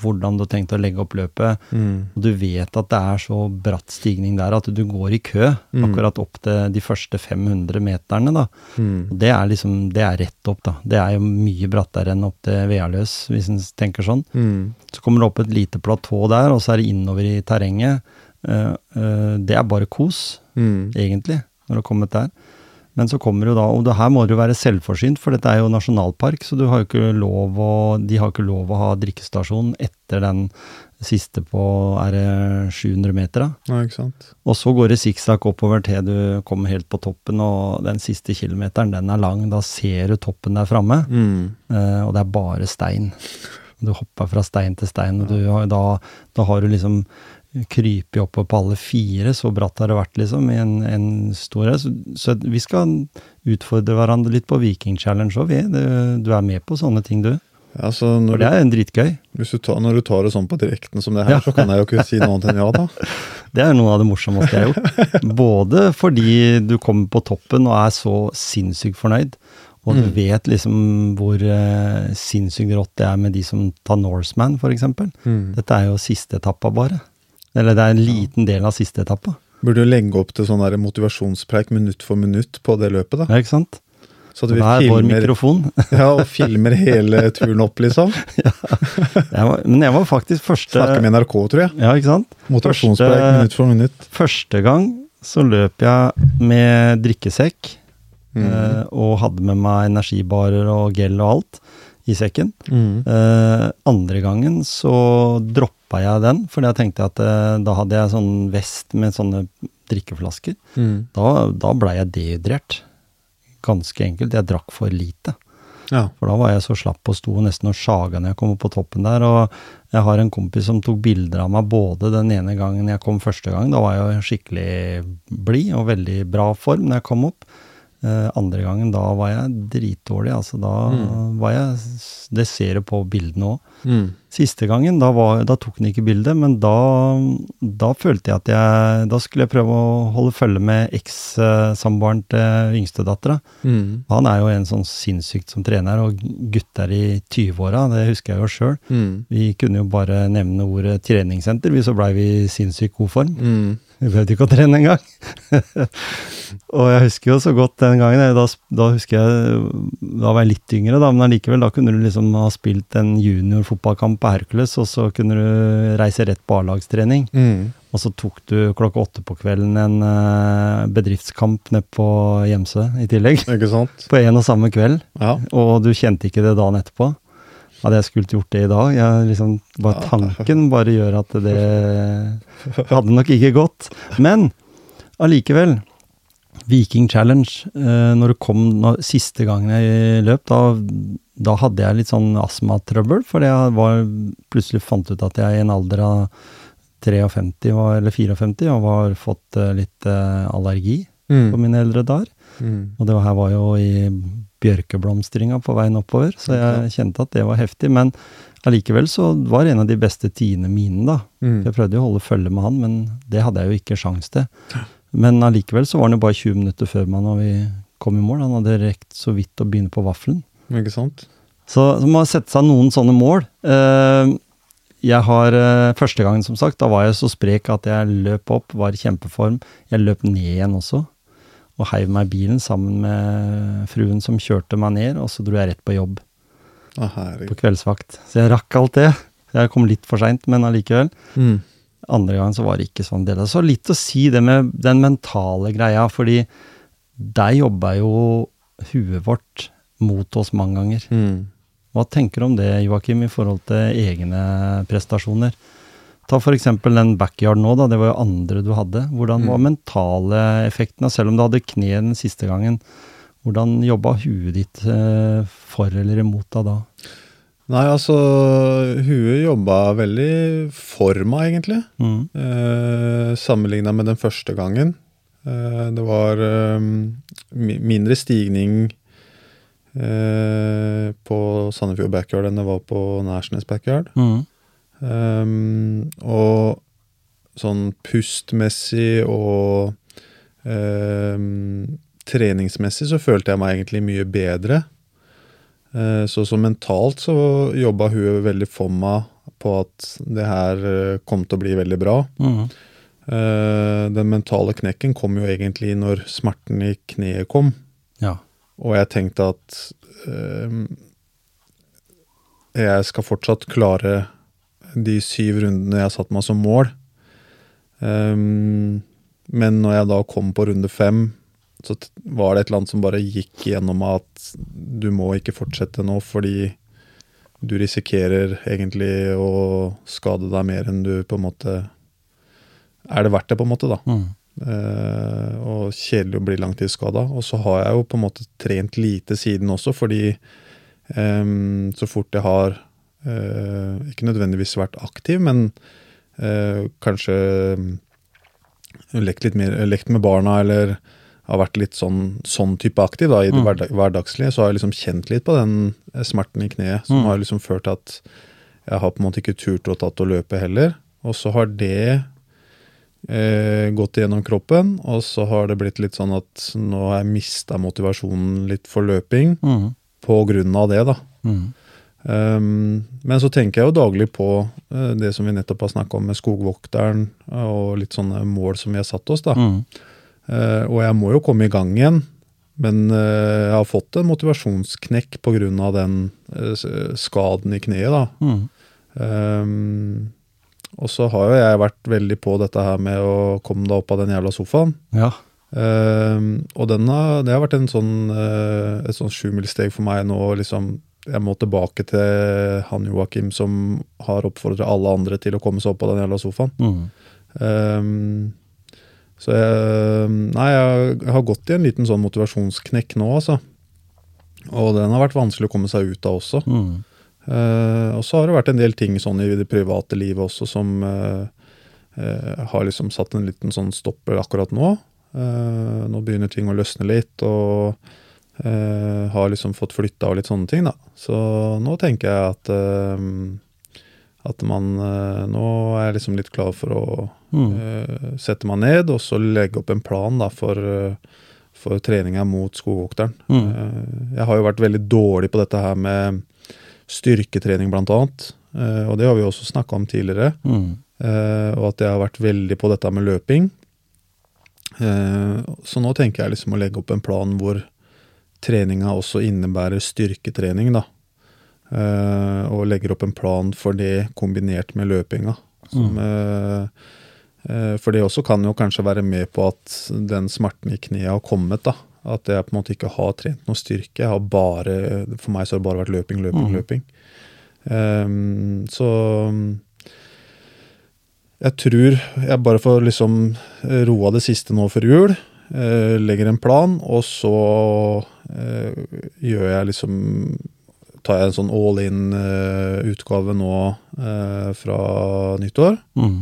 Hvordan du har tenkt å legge opp løpet. Mm. Og du vet at det er så bratt stigning der at du går i kø Mm. akkurat opp til de første 500 meterne. da. Mm. Det er liksom, det er rett opp, da. Det er jo mye brattere enn opp til Vealøs, hvis en tenker sånn. Mm. Så kommer det opp et lite platå der, og så er det innover i terrenget. Uh, uh, det er bare kos, Mm. egentlig, når du har kommet der. Men så kommer jo da, og det her må du være selvforsynt, for dette er jo nasjonalpark, så du har jo ikke lov å, de har ikke lov å ha drikkestasjon etter den siste på er det 700 meter. da. Ja, ikke sant. Og så går det sikksakk oppover til du kommer helt på toppen, og den siste kilometeren, den er lang. Da ser du toppen der framme, Mm. eh, og det er bare stein. Du hopper fra stein til stein, og du har, da, da har du liksom krypet oppover på alle fire. Så bratt har det vært, liksom, i en, en stor Så, så vi skal utfordre hverandre litt på Viking Challenge òg, vi. Du, du er med på sånne ting, du. Ja, så For det er en dritgøy. hvis du tar, når du tar det sånn på direkten som det her, Ja. så kan jeg jo ikke si noe annet enn ja, da. [LAUGHS] Det er noe av det morsomste jeg har gjort. [LAUGHS] Både fordi du kommer på toppen og er så sinnssykt fornøyd, og du Mm. vet liksom hvor uh, sinnssykt rått det er med de som tar Norseman, f.eks. Mm. Dette er jo siste etappa, bare. Eller det er en liten del av siste etappe. Burde jo legge opp til sånn der motivasjonspreik minutt for minutt på det løpet, da. Ja, ikke sant? Så Det er filmer, vår mikrofon. [LAUGHS] ja, og filmer hele turen opp, liksom. [LAUGHS] Jeg var, men jeg var faktisk første Snakker med NRK, tror jeg. Ja, ikke sant? Motivasjonspreik Første- minutt for minutt. Første gang så løp jeg med drikkesekk. Mm. eh, og hadde med meg energibarer og gel og alt i sekken. Mm. Eh, andre gangen så droppa jeg den, fordi jeg tenkte at eh, da hadde jeg sånn vest med sånne drikkeflasker. Mm. Da, da blei jeg dehydrert. Ganske enkelt. Jeg drakk for lite. Ja. For da var jeg så slapp og sto nesten og sjaga når jeg kom opp på toppen der. Og jeg har en kompis som tok bilder av meg både den ene gangen jeg kom første gang. Da var jeg jo skikkelig blid og veldig bra form når jeg kom opp. Eh, andre gangen, da var jeg dritdårlig. Altså da Mm. var jeg Det ser du på bildene òg. Mm. Siste gangen, da, var, da tok han ikke bildet, men da, da følte jeg at jeg Da skulle jeg prøve å holde følge med eks-samboeren til yngstedattera. Mm. Han er jo en sånn sinnssykt som trener, og gutter i 20-åra, det husker jeg jo sjøl. Mm. Vi kunne jo bare nevne ordet treningssenter, vi så blei vi i sinnssykt god form. Vi behøvde ikke å trene engang. [LAUGHS] og jeg husker jo så godt den gangen, da, da husker jeg Da var jeg litt yngre, da, men allikevel, da kunne du liksom ha spilt en juniorfotballkamp på Hercules, og så kunne du reise rett på A-lagstrening. Mm. Og så tok du klokka åtte på kvelden en eh, bedriftskamp nede på Gjemse i tillegg. Ikke sant? [LAUGHS] På en og samme kveld, Ja. og du kjente ikke det dagen etterpå. Hadde jeg skulle gjort det i dag? Jeg liksom, bare Tanken bare gjør at det hadde nok ikke gått. Men allikevel, Viking Challenge, eh, når det kom når, siste gangen jeg løp, da, da hadde jeg litt sånn astmatrøbbel, fordi jeg var, plutselig fant ut at jeg i en alder av 53 var, eller 54 og var fått eh, litt allergi allergi på Mm. mine eldre dager. Mm. Og det her var jo i bjørkeblomstringa på veien oppover, så jeg kjente at det var heftig. Men allikevel så var det en av de beste tidene mine, da. Mm. Jeg prøvde jo å holde følge med han, men det hadde jeg jo ikke sjans til. Men allikevel så var han jo bare 20 minutter før meg når vi kom i mål. Han hadde rekt så vidt å begynne på vaffelen. Ikke sant? Så, så må man sette seg noen sånne mål. Uh, jeg har eh, Første gangen, som sagt, da var jeg så sprek at jeg løp opp, var i kjempeform. Jeg løp ned igjen også, og heiv meg i bilen sammen med fruen som kjørte meg ned, og så dro jeg rett på jobb Å, på kveldsvakt. Så jeg rakk alt det. Jeg kom litt for seint, men allikevel. Mm. Andre gangen så var det ikke sånn del. Så litt å si det med den mentale greia, fordi der jobber jo huet vårt mot oss mange ganger. Mm. Hva tenker du om det, Joakim, i forhold til egne prestasjoner? Ta eksempel den backyard nå, da. Det var jo andre du hadde. Hvordan var Mm. mentale effekten? Selv om du hadde kne den siste gangen, hvordan jobba huet ditt eh, for eller imot deg da? Nei, altså Huet jobba veldig for meg, egentlig. Mm. Eh, Sammenligna med den første gangen. Eh, det var eh, mindre stigning eh, på Sandefjord backyard enn det var på Nærsnes backyard. Mm. Um, og sånn pustmessig og um, treningsmessig så følte jeg meg egentlig mye bedre. Uh, så så mentalt så jobba hun veldig for meg på at det her eh, kom til å bli veldig bra. Mm. Uh, den mentale knekken kom jo egentlig når smerten i kneet kom. Ja. Og jeg tenkte at uh, jeg skal fortsatt klare de syv rundene jeg satte satt meg som mål. Um, men når jeg da kom på runde fem, så var det et eller annet som bare gikk gjennom at du må ikke fortsette nå, fordi du risikerer egentlig å skade deg mer enn du på en måte Er det verdt det, på en måte, da? Mm. Uh, og kjedelig å bli langtidsskada. Og så har jeg jo på en måte trent lite siden også, fordi um, så fort jeg har ikke nødvendigvis vært aktiv, men eh, kanskje mm, lekt litt mer, lekt med barna eller har vært litt sånn, sånn type aktiv da, i det Mm. hverdagslige, så har jeg liksom kjent litt på den eh, smerten i kneet, som Mm. har liksom ført til at jeg har på en måte ikke turt å tatt å løpe heller. Og så har det eh, gått gjennom kroppen, og så har det blitt litt sånn at nå har jeg mista motivasjonen litt for løping Mm. på grunn av det, da. Mm. Um, men så tenker jeg jo daglig på uh, det som vi nettopp har snakka om med skogvokteren, og litt sånne mål som vi har satt oss, da. Mm. Uh, og jeg må jo komme i gang igjen, men uh, jeg har fått en motivasjonsknekk av den eh, skaden i kneet, da. Mm. Um, og så har jo jeg vært veldig på dette her med å komme deg opp av den jævla sofaen. Ja. Um, og den har, det har vært en sånn, et sånn sjumilssteg for meg nå. liksom, Jeg må tilbake til han Joakim som har oppfordra alle andre til å komme seg opp på den jævla sofaen. Mm. Um, så jeg Nei, jeg har gått i en liten sånn motivasjonsknekk nå, altså. Og den har vært vanskelig å komme seg ut av også. Mm. Uh, og så har det vært en del ting sånn i det private livet også som uh, uh, har liksom satt en liten sånn stopper akkurat nå. Eh, nå begynner ting å løsne litt, og eh, har liksom fått flytta og litt sånne ting, da. Så nå tenker jeg at eh, at man eh, Nå er jeg liksom litt klar for å Mm. eh, sette meg ned og så legge opp en plan da for, for treninga mot skogvokteren. Mm. Eh, jeg har jo vært veldig dårlig på dette her med styrketrening, blant annet. Eh, og det har vi også snakka om tidligere. Mm. Eh, og at jeg har vært veldig på dette med løping. Eh, så nå tenker jeg liksom å legge opp en plan hvor treninga også innebærer styrketrening, da. Uh, og legger opp en plan for det kombinert med løpinga. Som, eh, uh, for det også kan jo kanskje være med på at den smerten i kneet har kommet, da. At jeg på en måte ikke har trent noe styrke. Bare, for meg så har det bare vært løping, løping, mm. løping. Um, så jeg tror jeg bare får liksom roa det siste nå før jul. Eh, legger en plan, og så eh, gjør jeg liksom Tar jeg en sånn all in-utgave nå eh, fra nyttår. Mm.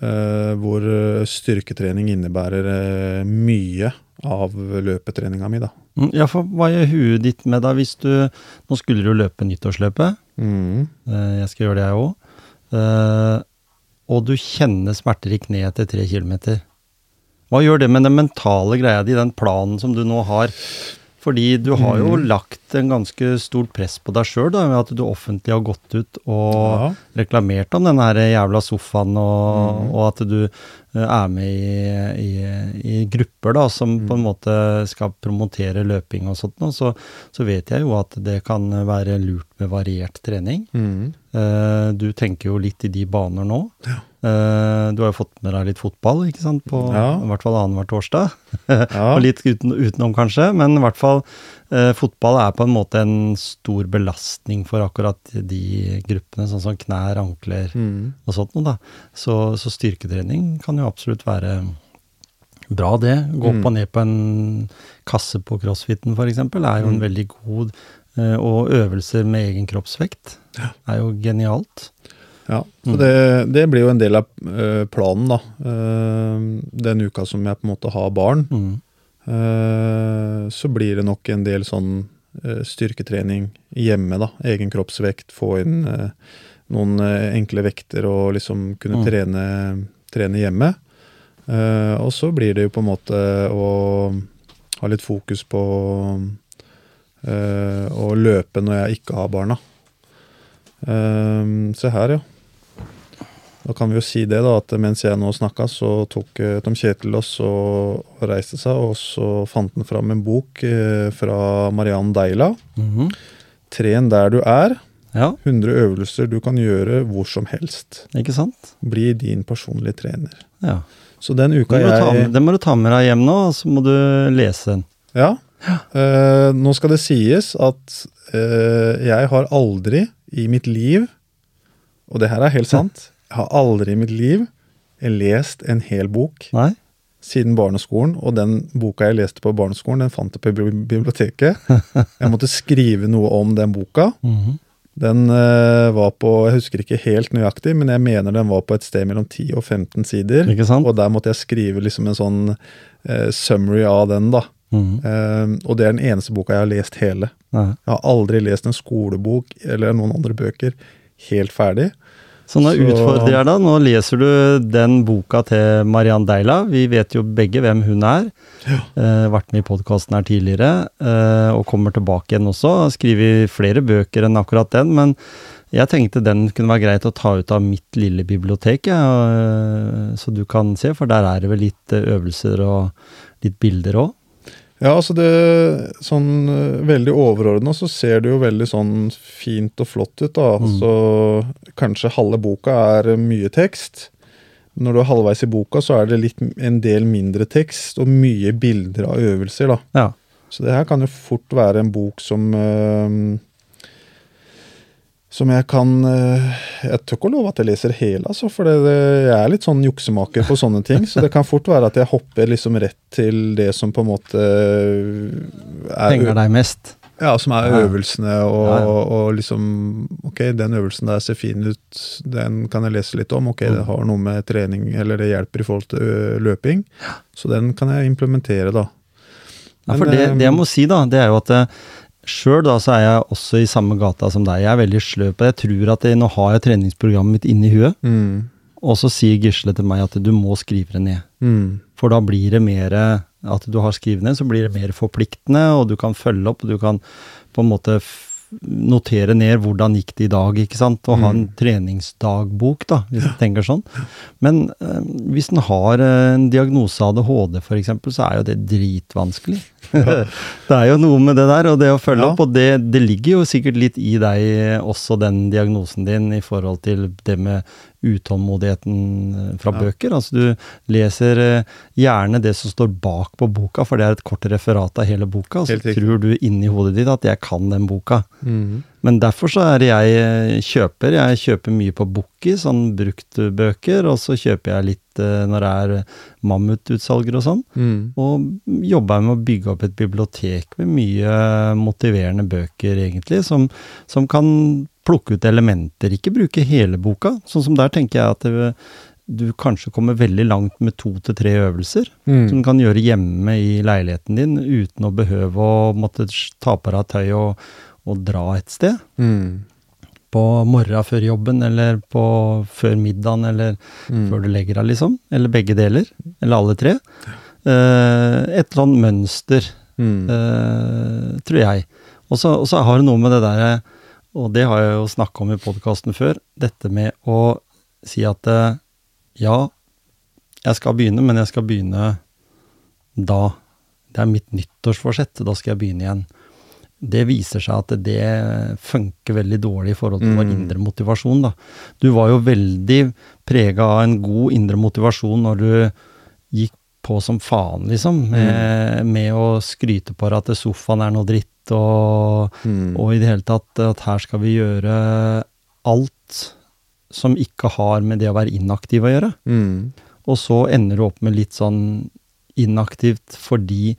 eh, hvor styrketrening innebærer mye av løpetreninga mi, da. Mm, Ja, for hva gjør huet ditt med da hvis du Nå skulle du løpe nyttårsløpet. Mm. Eh, Jeg skal gjøre det, jeg òg. Og du kjenner smerter i kneet etter tre kilometer. Hva gjør det med den mentale greia di, den planen som du nå har? Fordi du har jo Mm. lagt en ganske stort press på deg sjøl, ved at du offentlig har gått ut og Ja. reklamert om denne her jævla sofaen, og, Mm. og at du eh, er med i, i, i grupper da, som på en måte skal promotere løping og sånt, Og så, så vet jeg jo at det kan være lurt med variert trening. Eh, du tenker jo litt i de baner nå. Eh, du har jo fått med deg litt fotball, ikke sant, på Ja. i hvert fall annenhver torsdag. Ja. [LAUGHS] Og litt uten, utenom, kanskje, men i hvert fall eh, fotball er på en måte en stor belastning for akkurat de gruppene, sånn som knær, ankler Mm. og sånt noe, da. Så, så styrketrening kan jo absolutt være bra, det. Gå opp Mm. og ned på en kasse på crossfiten, eksempel, er jo en Mm. veldig god Og øvelser med egen kroppsvekt er jo genialt. Ja, så Mm. det, det blir jo en del av eh, planen, da. Eh, den uka som jeg på en måte har barn, Mm. eh, så blir det nok en del sånn eh, styrketrening hjemme, da. Egen kroppsvekt, få inn eh, noen eh, enkle vekter og liksom kunne Mm. trene, trene hjemme. Eh, og så blir det jo på en måte å ha litt fokus på eh, å løpe når jeg ikke har barna. Uh, se her, ja. Da kan vi jo si det, da, at mens jeg nå snakka, så tok eh, Tom Kjetil oss og, og reiste seg, og så fant han fram en bok fra Mariann Deila. Mhm. 'Tren der du er'. Ja, 100 øvelser du kan gjøre hvor som helst. ikke sant? Bli din personlige trener. Ja. Så den uka jeg den må du ta med deg hjem nå, og så må du lese den. Ja. Eh, nå skal det sies at uh, jeg har aldri i mitt liv, og det her er helt sant, jeg har aldri i mitt liv lest en hel bok Nei? siden barneskolen, og den boka jeg leste på barneskolen, den fant jeg på biblioteket. [LAUGHS] Jeg måtte skrive noe om den boka. Mhm. Den uh, var på, jeg husker ikke helt nøyaktig, men jeg mener den var på et sted mellom 10 og 15 sider. Og der måtte jeg skrive liksom en sånn summary av den, da. Mhm. Eh, og det er den eneste boka jeg har lest hele. Nei. Jeg har aldri lest en skolebok eller noen andre bøker helt ferdig. Så nå Så- utfordrer jeg deg. Nå leser du den boka til Mariann Deila. Vi vet jo begge hvem hun er. Eh, vært med i podkasten her tidligere, eh, og kommer tilbake igjen også. Har Skrevet flere bøker enn akkurat den, men jeg tenkte den kunne være greit å ta ut av mitt lille bibliotek, ja, eh, så du kan se, for der er det vel litt eh, øvelser og litt bilder òg. Ja, altså det sånn eh, veldig overordna så ser det jo veldig sånn fint og flott ut, da. Mm. Så kanskje halve boka er mye tekst. Når du er halvveis i boka, så er det litt, en del mindre tekst og mye bilder av øvelser, da. Ja. Så det her kan jo fort være en bok som eh, Som jeg kan eh, Jeg tør ikke å love at jeg leser hele, altså, for det, det, jeg er litt sånn juksemaker på sånne ting. Så det kan fort være at jeg hopper liksom rett til det som på en måte er Penger deg mest. ja, som er øvelsene, og, Ja, ja. og liksom Ok, den øvelsen der ser fin ut, den kan jeg lese litt om. Ok, det Mm. har noe med trening eller det hjelper i forhold til løping. Så den kan jeg implementere, da. Ja, for det, eh, det jeg må si, da, det er jo at eh, Sjøl er jeg også i samme gata som deg. Jeg er veldig sløv på det. Jeg tror at jeg, nå har jeg treningsprogrammet mitt inni huet, Mm. og så sier Gisle til meg at du må skrive det ned. Mm. For da blir det mer At du har skrevet ned, så blir det mer forpliktende, og du kan følge opp, og du kan på en måte notere ned hvordan gikk det i dag, ikke sant, og ha en treningsdagbok, da, hvis du tenker sånn. Men eh, hvis en har eh, en diagnose ADHD f.eks., så er jo det dritvanskelig. [LAUGHS] det er jo noe med det der, og det å følge Ja. opp, og det, det ligger jo sikkert litt i deg også, den diagnosen din, i forhold til det med utålmodigheten eh, fra Ja. bøker. Altså du leser eh, gjerne det som står bak på boka, for det er et kort referat av hele boka, så altså, tror du inni hodet ditt at jeg kan den boka. Mm. Men derfor så er det jeg eh, kjøper. Jeg kjøper mye på Bukki, sånn bruktbøker, og så kjøper jeg litt når det er mammututsalger og sånn. Mm. Og jobber med å bygge opp et bibliotek med mye motiverende bøker, egentlig, som, som kan plukke ut elementer, ikke bruke hele boka. Sånn som der tenker jeg at det, du kanskje kommer veldig langt med to til tre øvelser, Mm. som du kan gjøre hjemme i leiligheten din, uten å behøve å måtte ta på deg tøy og, og dra et sted. Mm. På morgenen før jobben, eller på før middagen, eller Mm. før du legger deg, liksom. Eller begge deler. Eller alle tre. Uh, et eller annet mønster, Mm. eh, tror jeg. Og så har det noe med det derre, og det har jeg jo snakka om i podkasten før, dette med å si at eh, ja, jeg skal begynne, men jeg skal begynne da. Det er mitt nyttårsforsett, da skal jeg begynne igjen. Det viser seg at det funker veldig dårlig i forhold til Mm. indre motivasjon. da. Du var jo veldig prega av en god indre motivasjon når du gikk på som faen, liksom. Med, med å skryte på deg at sofaen er noe dritt, og, Mm. og i det hele tatt at her skal vi gjøre alt som ikke har med det å være inaktiv å gjøre. Mm. Og så ender du opp med litt sånn inaktivt fordi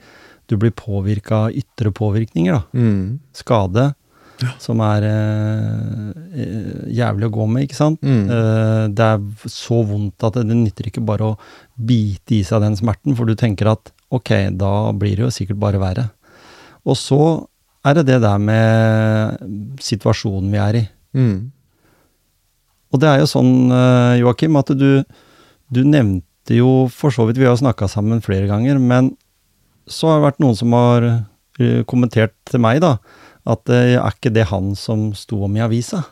du blir påvirka av ytre påvirkninger, da. Mm. Skade, som er eh, eh, jævlig å gå med, ikke sant. Mm. Eh, det er så vondt at det, det nytter ikke bare å bite i seg den smerten, for du tenker at ok, da blir det jo sikkert bare verre. Og så er det det der med situasjonen vi er i. Mm. Og det er jo sånn, eh, Joakim, at du, du nevnte jo for så vidt Vi har snakka sammen flere ganger, men så har det vært noen som har eh, kommentert til meg, da, at eh, er ikke det han som sto om i avisa?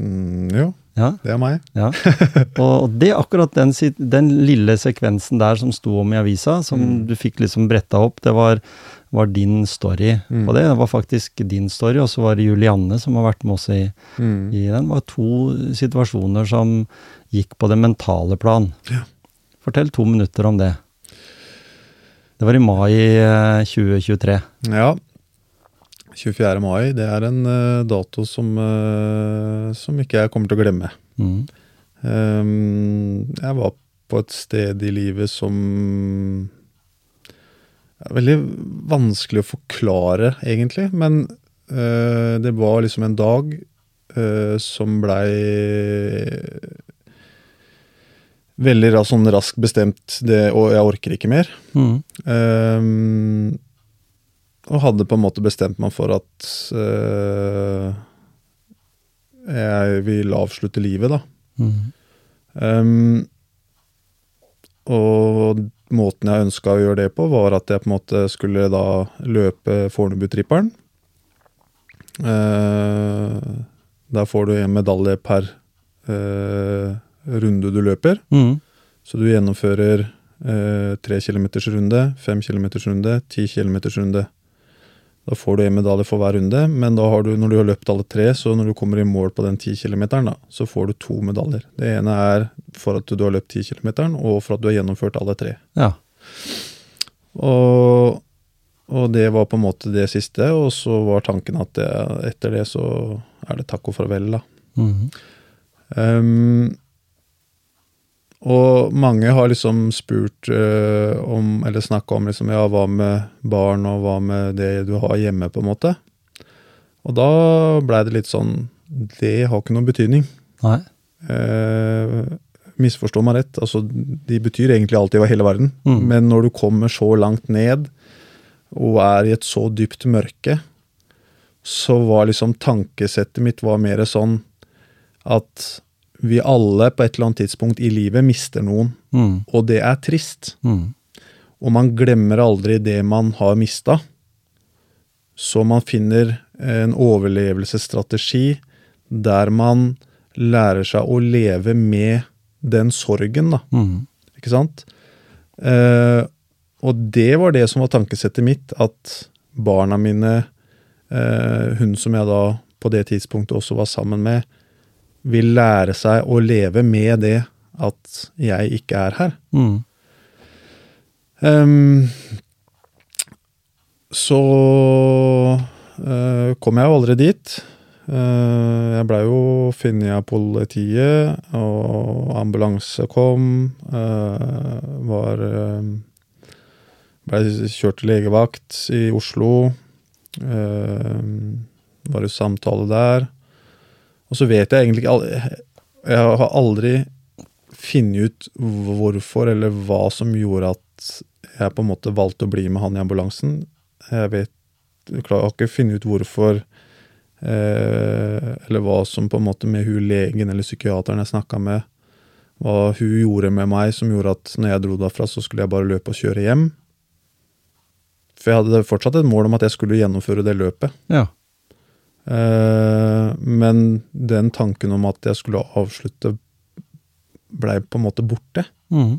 Mm. Jo. Ja, Det er meg. ja. [LAUGHS] Og det akkurat den, den lille sekvensen der som sto om i avisa, som Mm. du fikk liksom bretta opp, det var, var din story Mm. på det. Det var faktisk din story, og så var det Julianne som har vært med oss i, Mm. i den. Det var to situasjoner som gikk på det mentale plan. Ja. Fortell to minutter om det. Det var i mai eh, 2023. Ja. 24. mai, det er en uh, dato som, uh, som ikke jeg kommer til å glemme. Mm. Um, jeg var på et sted i livet som er veldig vanskelig å forklare, egentlig. Men uh, det var liksom en dag som blei veldig sånn raskt bestemt, det, og jeg orker ikke mer. Mm. Ehm, og hadde på en måte bestemt meg for at uh, jeg vil avslutte livet, da. Mm. Um, og måten jeg ønska å gjøre det på, var at jeg på en måte skulle da løpe Fornebu-tripperen. Eh, der får du en medalje per uh, runde du løper. Mm. Så du gjennomfører tre tre kilometers runde, fem kilometers runde, ti kilometers runde. Da får du en medalje for hver runde, men da har du, når du har løpt alle tre, så når du kommer i mål på den ti kilometeren, så får du to medaljer. Det ene er for at du har løpt ti kilometeren, og for at du har gjennomført alle tre. Ja. Og, og det var på en måte det siste, og så var tanken at det, etter det så er det takk og farvel, da. Mm. Ehm, og mange har liksom spurt eh, om, eller snakka om liksom, ja, hva med barn, og hva med det du har hjemme, på en måte. Og da blei det litt sånn Det har ikke noen betydning. Nei. Eh, misforstå meg rett, altså de betyr egentlig alltid i hele verden. Mm. Men når du kommer så langt ned, og er i et så dypt mørke, så var liksom tankesettet mitt var mer sånn at vi alle på et eller annet tidspunkt i livet mister noen, Mm. og det er trist. Mm. Og man glemmer aldri det man har mista. Så man finner en overlevelsesstrategi der man lærer seg å leve med den sorgen, da. Mm. Ikke sant? Eh, og det var det som var tankesettet mitt, at barna mine, eh, hun som jeg da på det tidspunktet også var sammen med, vil lære seg å leve med det at jeg ikke er her. Mm. Um, så uh, kom jeg jo aldri dit. Uh, jeg blei jo funnet av politiet, og ambulanse kom. Uh, var Blei kjørt til legevakt i Oslo. Var i samtale der. Og så vet jeg egentlig ikke Jeg har aldri funnet ut hvorfor eller hva som gjorde at jeg på en måte valgte å bli med han i ambulansen. Jeg vet jeg har ikke funnet ut hvorfor eh, Eller hva som på en måte med hun legen eller psykiateren jeg snakka med, hva hun gjorde med meg som gjorde at når jeg dro derfra, så skulle jeg bare løpe og kjøre hjem. For jeg hadde fortsatt et mål om at jeg skulle gjennomføre det løpet. Ja. Eh, men den tanken om at jeg skulle avslutte, blei på en måte borte. Mm.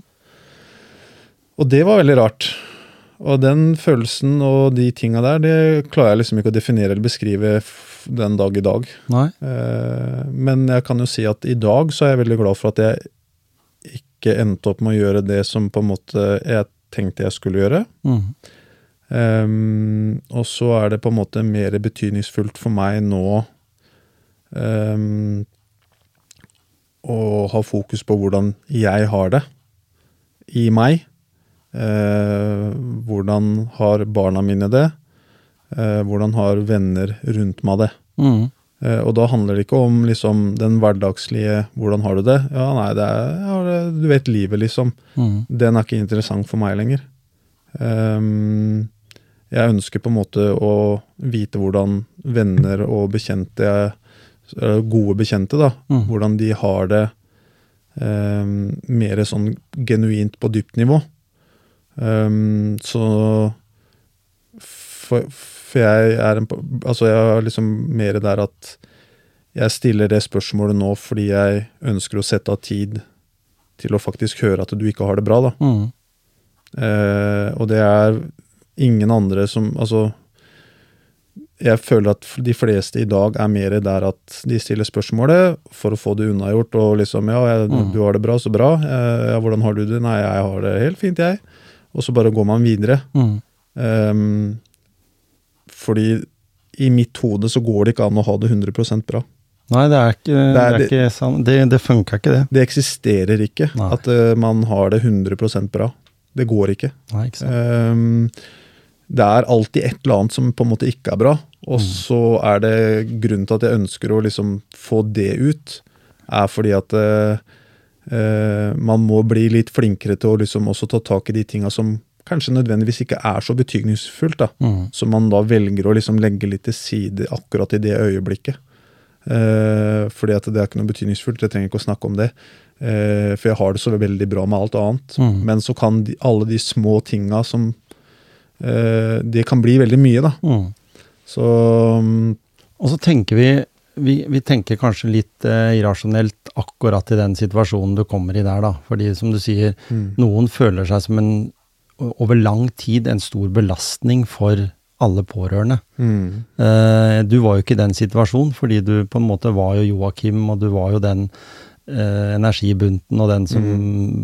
Og det var veldig rart. Og den følelsen og de tinga der, det klarer jeg liksom ikke å definere eller beskrive den dag i dag. Nei. Eh, men jeg kan jo si at i dag så er jeg veldig glad for at jeg ikke endte opp med å gjøre det som på en måte jeg tenkte jeg skulle gjøre. Mm. Ehm, og så er det på en måte mer betydningsfullt for meg nå um, å ha fokus på hvordan jeg har det i meg. Uh, hvordan har barna mine det? Uh, hvordan har venner rundt meg det? Mm. Uh, og da handler det ikke om liksom den hverdagslige 'hvordan har du det'? Ja, nei, det er ja, Du vet livet, liksom Mm. den er ikke interessant for meg lenger. Ehm, jeg ønsker på en måte å vite hvordan venner og bekjente, gode bekjente, da, Mm. hvordan de har det um, mer sånn genuint på dypt nivå. Um, så for, for jeg er en, altså jeg er liksom mer der at jeg stiller det spørsmålet nå fordi jeg ønsker å sette av tid til å faktisk høre at du ikke har det bra, da. Mm. Uh, og det er ingen andre som Altså, jeg føler at de fleste i dag er mer der at de stiller spørsmålet for å få det unnagjort, og liksom Ja, jeg, Mm. du har det bra, så bra. Eh, ja, hvordan har du det? Nei, jeg har det helt fint, jeg. Og så bare går man videre. Mm. Um, fordi i mitt hode så går det ikke an å ha det 100% bra. Nei, det er ikke, det er er ikke sant. Det, det funka ikke, det. Det eksisterer ikke Nei. at uh, man har det 100% bra. Det går ikke. Nei, ikke sant. Ehm, det er alltid et eller annet som på en måte ikke er bra. Og Mm. så er det grunnen til at jeg ønsker å liksom få det ut, er fordi at eh, eh, man må bli litt flinkere til å liksom også ta tak i de tinga som kanskje nødvendigvis ikke er så betydningsfullt. da. Mm. som man da velger å liksom legge litt til side akkurat i det øyeblikket. Eh, fordi at det er ikke noe betydningsfullt, jeg trenger ikke å snakke om det. Eh, for jeg har det så veldig bra med alt annet. Mm. Men så kan de, alle de små tinga som Det kan bli veldig mye, da. Mm. Så Og så tenker vi, vi, vi tenker kanskje litt eh, irrasjonelt akkurat i den situasjonen du kommer i der, da. Fordi som du sier, mm, noen føler seg som en over lang tid en stor belastning for alle pårørende. mm, Eh, du var jo ikke i den situasjonen, fordi du på en måte var jo Joakim, og du var jo den eh, energibunten og den som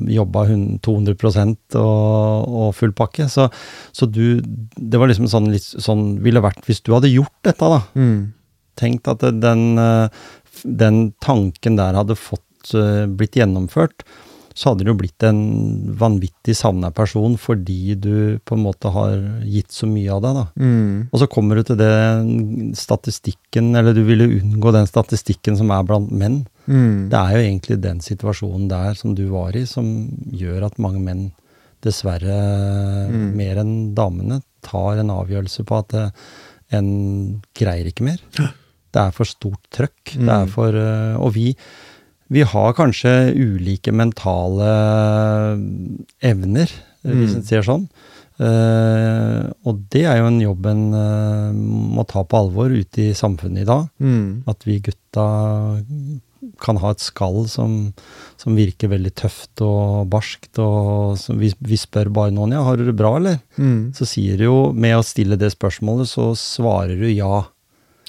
jobba 200 og, og full pakke. Så, så du Det var liksom sånn, litt sånn ville vært hvis du hadde gjort dette, da. mm, Tenkt at den, eh, den tanken der hadde fått eh, blitt gjennomført, så hadde du blitt en vanvittig savna person fordi du på en måte har gitt så mye av deg, da. mm, Og så kommer du til den statistikken, eller du ville unngå den statistikken som er blant menn. Mm, Det er jo egentlig den situasjonen der som du var i, som gjør at mange menn dessverre Mm. mer enn damene tar en avgjørelse på at eh, en greier ikke mer. Det er for stort trøkk. Det er Mm. for eh, Og vi, vi har kanskje ulike mentale evner, eh, hvis Mm. en sier sånn. Uh, og det er jo en jobb en uh, må ta på alvor ute i samfunnet i dag. mm, At vi gutta kan ha et skall som, som virker veldig tøft og barskt. Og som vi, vi spør bare noen ja, har du det bra, eller? mm. Så sier du jo, med å stille det spørsmålet, så svarer du ja.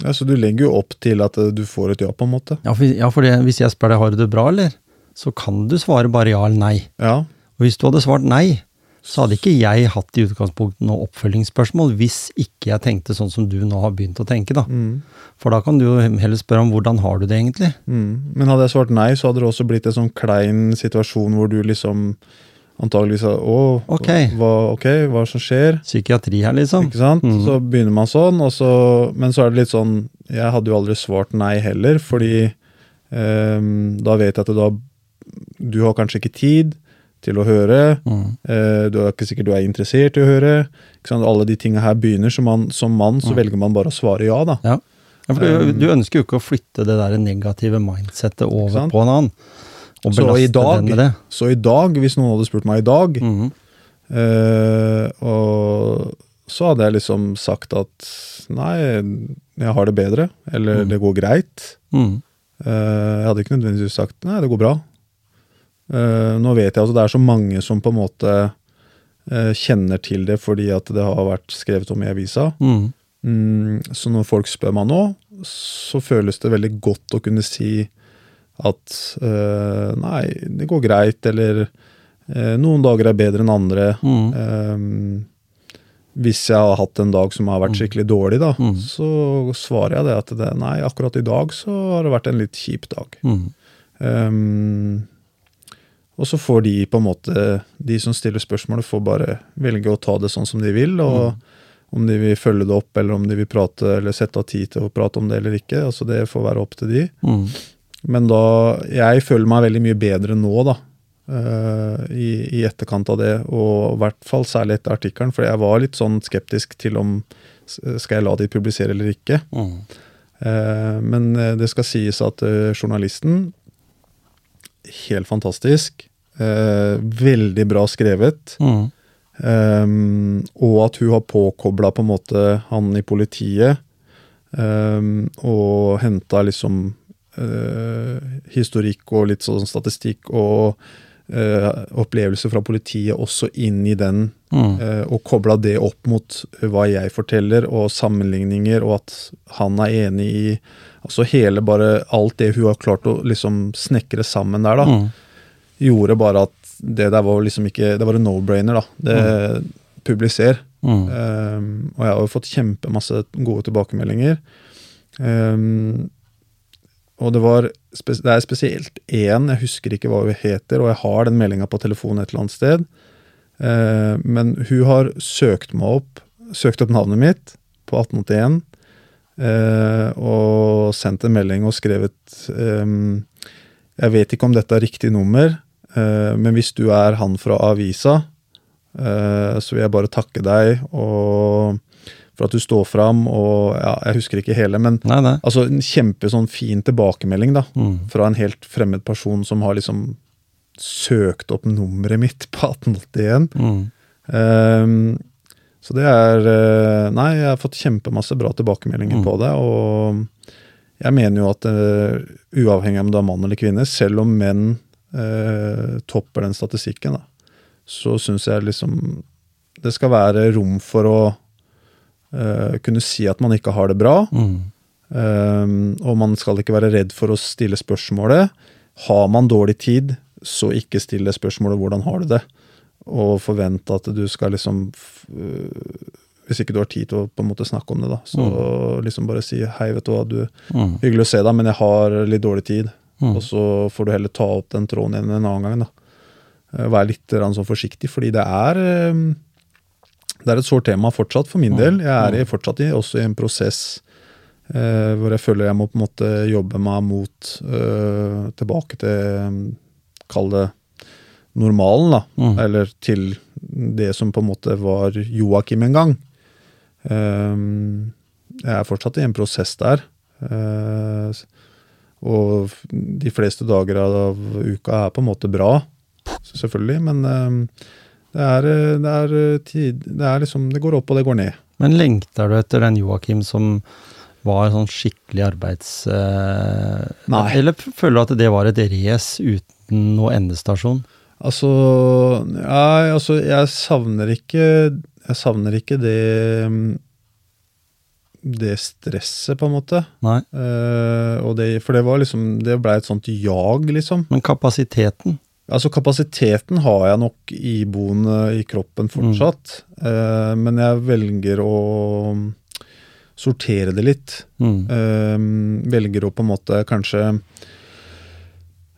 Ja, så du legger jo opp til at eh, du får et ja, på en måte. Ja, for, ja, for det, hvis jeg spør deg har du det bra, eller? Så kan du svare bare ja eller nei. Ja. Og hvis du hadde svart nei, så hadde ikke jeg hatt i utgangspunktet noe oppfølgingsspørsmål, hvis ikke jeg tenkte sånn som du nå har begynt å tenke, da. Mm, For da kan du jo heller spørre om hvordan har du det egentlig? mm. Men hadde jeg svart nei, så hadde det også blitt en sånn klein situasjon hvor du liksom antageligvis sa Å, okay. hva, ok, hva som skjer? Psykiatri her, liksom. Ikke sant? Mm. Så begynner man sånn, og så, men så er det litt sånn Jeg hadde jo aldri svart nei heller, fordi um, da vet jeg at da Du har kanskje ikke tid til å høre. Mm. eh, du er ikke sikkert du er interessert i å høre. Alle de tinga her begynner. Så man, som mann så Mm. velger man bare å svare ja, da. Ja. ja du, Um, du ønsker jo ikke å flytte det der negative mindsettet over på en annen. Og Så i dag, så i dag, hvis noen hadde spurt meg i dag, mm. eh, og så hadde jeg liksom sagt at nei, jeg har det bedre, eller Mm. det går greit. Mhm. Eh, Jeg hadde ikke nødvendigvis sagt nei, det går bra. Eh, Nå vet jeg at det er så mange som på en måte eh, kjenner til det fordi at det har vært skrevet om i avisa. Mm. Mm, Så når folk spør meg nå, så føles det veldig godt å kunne si at eh, nei, det går greit, eller eh, noen dager er bedre enn andre. Mm. Eh, hvis jeg har hatt en dag som har vært skikkelig dårlig, da, Mm. så svarer jeg det at det, nei, akkurat i dag så har det vært en litt kjip dag. Mhm. Og så får de på en måte, de som stiller spørsmålet, får bare velge å ta det sånn som de vil. Og om de vil følge det opp, eller om de vil prate, eller sette av tid til å prate om det eller ikke. altså Det får være opp til de. Mm. Men da Jeg føler meg veldig mye bedre nå, da. eh, i, I etterkant av det, og i hvert fall særlig etter artikkelen. For jeg var litt sånn skeptisk til om skal jeg la de publisere eller ikke. Mm. Eh, Men eh, det skal sies at journalisten Helt fantastisk. eh, Veldig bra skrevet. Mm. Um, og at hun har påkobla på en måte han i politiet. Um, og henta liksom eh, historikk og litt sånn statistikk og opplevelser fra politiet også inn i den, Mm. eh, og kobla det opp mot hva jeg forteller, og sammenligninger, og at han er enig i Altså hele bare alt det hun har klart å liksom snekre sammen der, da Mm. gjorde bare at det der var liksom ikke Det var en no-brainer, da. Det Publiser. Mm. Um, og jeg har jo fått kjempemasse gode tilbakemeldinger. Um, og det var Det er spesielt én, jeg husker ikke hva hun heter, og jeg har den meldinga på telefonen et eller annet sted. Eh, men hun har søkt meg opp, søkt opp navnet mitt på 1881, eh, og sendt en melding og skrevet eh, Jeg vet ikke om dette er riktig nummer, uh, men hvis du er han fra avisa, uh, så vil jeg bare takke deg og for at du står fram, og ja, jeg husker ikke hele, men Nei, nei. altså en kjempe sånn fin tilbakemelding da, Mm. fra en helt fremmed person som har liksom søkt opp nummeret mitt på 1881. Mm. Um, så det er eh, Nei, jeg har fått kjempemasse bra tilbakemeldinger Mm. på det. Og jeg mener jo at uh, uavhengig av om du er mann eller kvinne, selv om menn uh, topper den statistikken, da, så syns jeg liksom det skal være rom for å eh, kunne si at man ikke har det bra. Mm. Um, og man skal ikke være redd for å stille spørsmålet. Har man dårlig tid, så ikke stille spørsmålet 'hvordan har du det?' Og forvente at du skal liksom øh, Hvis ikke du har tid til å på en måte snakke om det, da, så liksom bare si 'hei, vet du hva, du, Mm. hyggelig å se deg, men jeg har litt dårlig tid'. Mm. Og så får du heller ta opp den tråden igjen en annen gang, da. Vær litt sånn forsiktig, fordi det er eh, det er et sårt tema fortsatt for min del. Jeg er i, fortsatt i, også i en prosess eh, hvor jeg føler jeg må på en måte jobbe meg mot eh, tilbake til mm, Kall det normalen, da. Mm. Eller til det som på en måte var Joakim en gang. Eh, jeg er fortsatt i en prosess der. Eh, og de fleste dager av uka er på en måte bra, selvfølgelig. Men eh, det er, eh, det er eh, tid Det er liksom Det går opp, og det går ned. Men lengter du etter den Joakim som var sånn skikkelig arbeids... Eh, Nei. Eller føler du at det var et race uten noe endestasjon? Altså Ja, altså, jeg savner ikke Jeg savner ikke det mm, Det stresset, på en måte. Eh, det, for det var liksom Det blei et sånt jag, liksom. Men kapasiteten? Altså Kapasiteten har jeg nok iboende i kroppen fortsatt, eh, men jeg velger å sortere det litt. Mm. Eh, velger å på en måte kanskje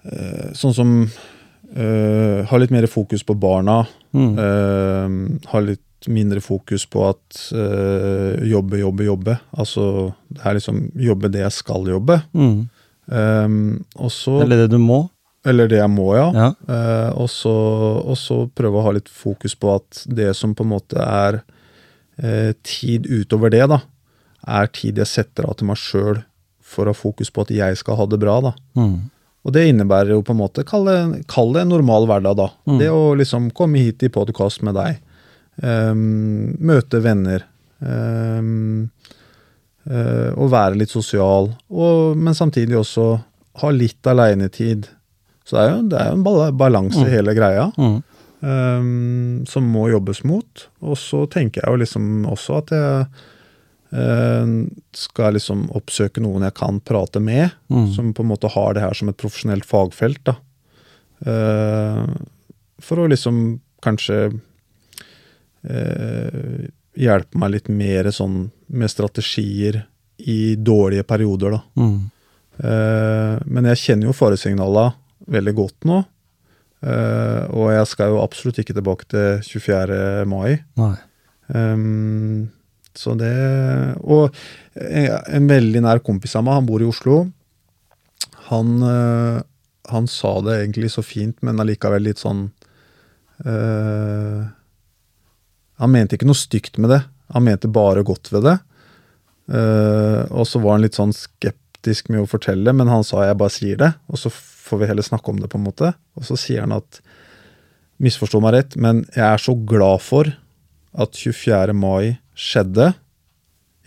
eh, Sånn som eh, Ha litt mer fokus på barna. Mm. eh, ha litt mindre fokus på at eh, jobbe, jobbe, jobbe. Altså det er liksom jobbe det jeg skal jobbe. Mm. Og så Eller det du må? Eller det jeg må, ja. Ja. Eh, og, så, og så prøve å ha litt fokus på at det som på en måte er eh, tid utover det, da, er tid jeg setter av til meg sjøl for å ha fokus på at jeg skal ha det bra. da. Mm. Og det innebærer jo på en måte, kall det, kall det en normal hverdag, da. Det å liksom komme hit i podkast med deg. Um, møte venner. Um, uh, og være litt sosial. Og, men samtidig også ha litt aleinetid. Så det er jo, det er jo en balanse i hele greia. Mm. ehm, som må jobbes mot. Og så tenker jeg jo liksom også at jeg eh, skal liksom oppsøke noen jeg kan prate med, Mm. som på en måte har det her som et profesjonelt fagfelt. da. Uh, for å liksom kanskje uh, hjelpe meg litt mer sånn med strategier i dårlige perioder, da. Mm. Uh, men jeg kjenner jo faresignala veldig godt nå. Uh, og jeg skal jo absolutt ikke tilbake til 24. mai. Ehm, så det Og en, veldig nær kompis av meg, han bor i Oslo. Han, uh, han sa det egentlig så fint, men allikevel litt sånn uh, Han mente ikke noe stygt med det. Han mente bare godt ved det. Og så var han litt sånn skeptisk med å fortelle, men han sa jeg bare sier det, og så får vi heller snakke om det, på en måte. Og så sier han at misforstå meg rett, men jeg er så glad for at 24. mai skjedde.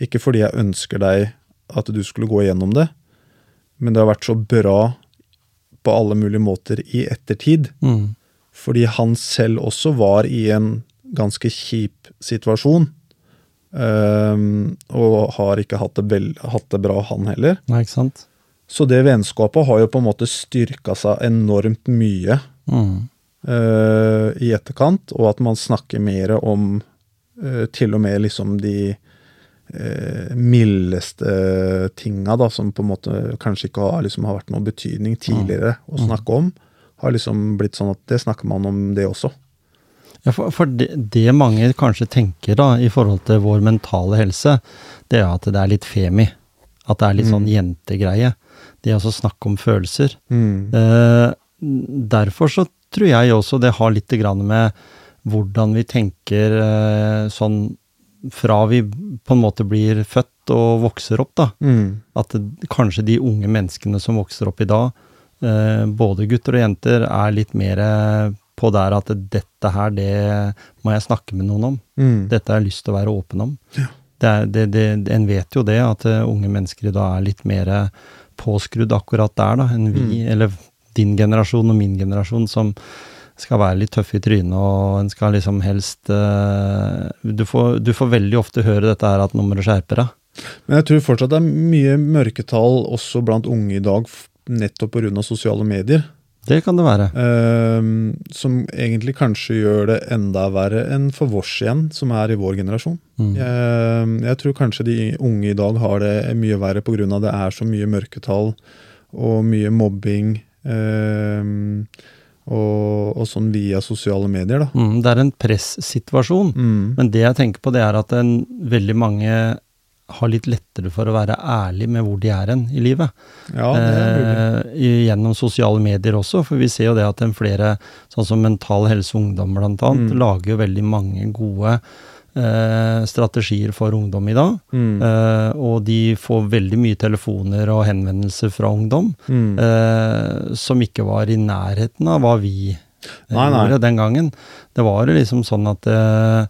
Ikke fordi jeg ønsker deg at du skulle gå igjennom det, men det har vært så bra på alle mulige måter i ettertid. Mm. Fordi han selv også var i en ganske kjip situasjon. Um, og har ikke hatt det, hatt det bra, han heller. Nei, ikke sant? Så det vennskapet har jo på en måte styrka seg enormt mye Mm. uh, i etterkant, og at man snakker mer om uh, til og med liksom de uh, mildeste tinga, da, som på en måte kanskje ikke har, liksom, har vært noen betydning tidligere å snakke om, har liksom blitt sånn at det snakker man om det også. Ja, for, for det, det mange kanskje tenker da, i forhold til vår mentale helse, det er at det er litt femi. At det er litt sånn jentegreie. Det å så snakke om følelser. Eh, derfor så tror jeg også det har litt grann med hvordan vi tenker eh, sånn fra vi på en måte blir født og vokser opp, da. Mm. At det, kanskje de unge menneskene som vokser opp i dag, eh, både gutter og jenter, er litt mer eh, på der at dette her, det må jeg snakke med noen om. Mm. Dette har jeg lyst til å være åpen om. Det er, det, det, en vet jo det, at eh, unge mennesker i dag er litt mer eh, påskrudd akkurat der da, enn vi, eller din generasjon og min generasjon, som skal være litt tøffe i trynet, og en skal liksom helst uh, du, får, du får veldig ofte høre dette her at nå må du skjerpe deg. Men jeg tror fortsatt det er mye mørketall også blant unge i dag, nettopp pga. sosiale medier. Det kan det være. Uh, som egentlig kanskje gjør det enda verre enn for vårs igjen, som er i vår generasjon. Mm. Jeg, jeg tror kanskje de unge i dag har det mye verre pga. det er så mye mørketall og mye mobbing. Uh, og, og sånn via sosiale medier, da. Mm, det er en pressituasjon. Mm. Men det jeg tenker på, det er at en, veldig mange har litt lettere for å være ærlig med hvor de er hen i livet. Ja, det er eh, gjennom sosiale medier også, for vi ser jo det at en flere, sånn som Mental Helse Ungdom annet, Mm. lager jo veldig mange gode eh, strategier for ungdom i dag. Mm. Eh, og de får veldig mye telefoner og henvendelser fra ungdom Mm. eh, som ikke var i nærheten av hva vi eh, Nei, nei. gjorde den gangen. Det var jo liksom sånn at eh,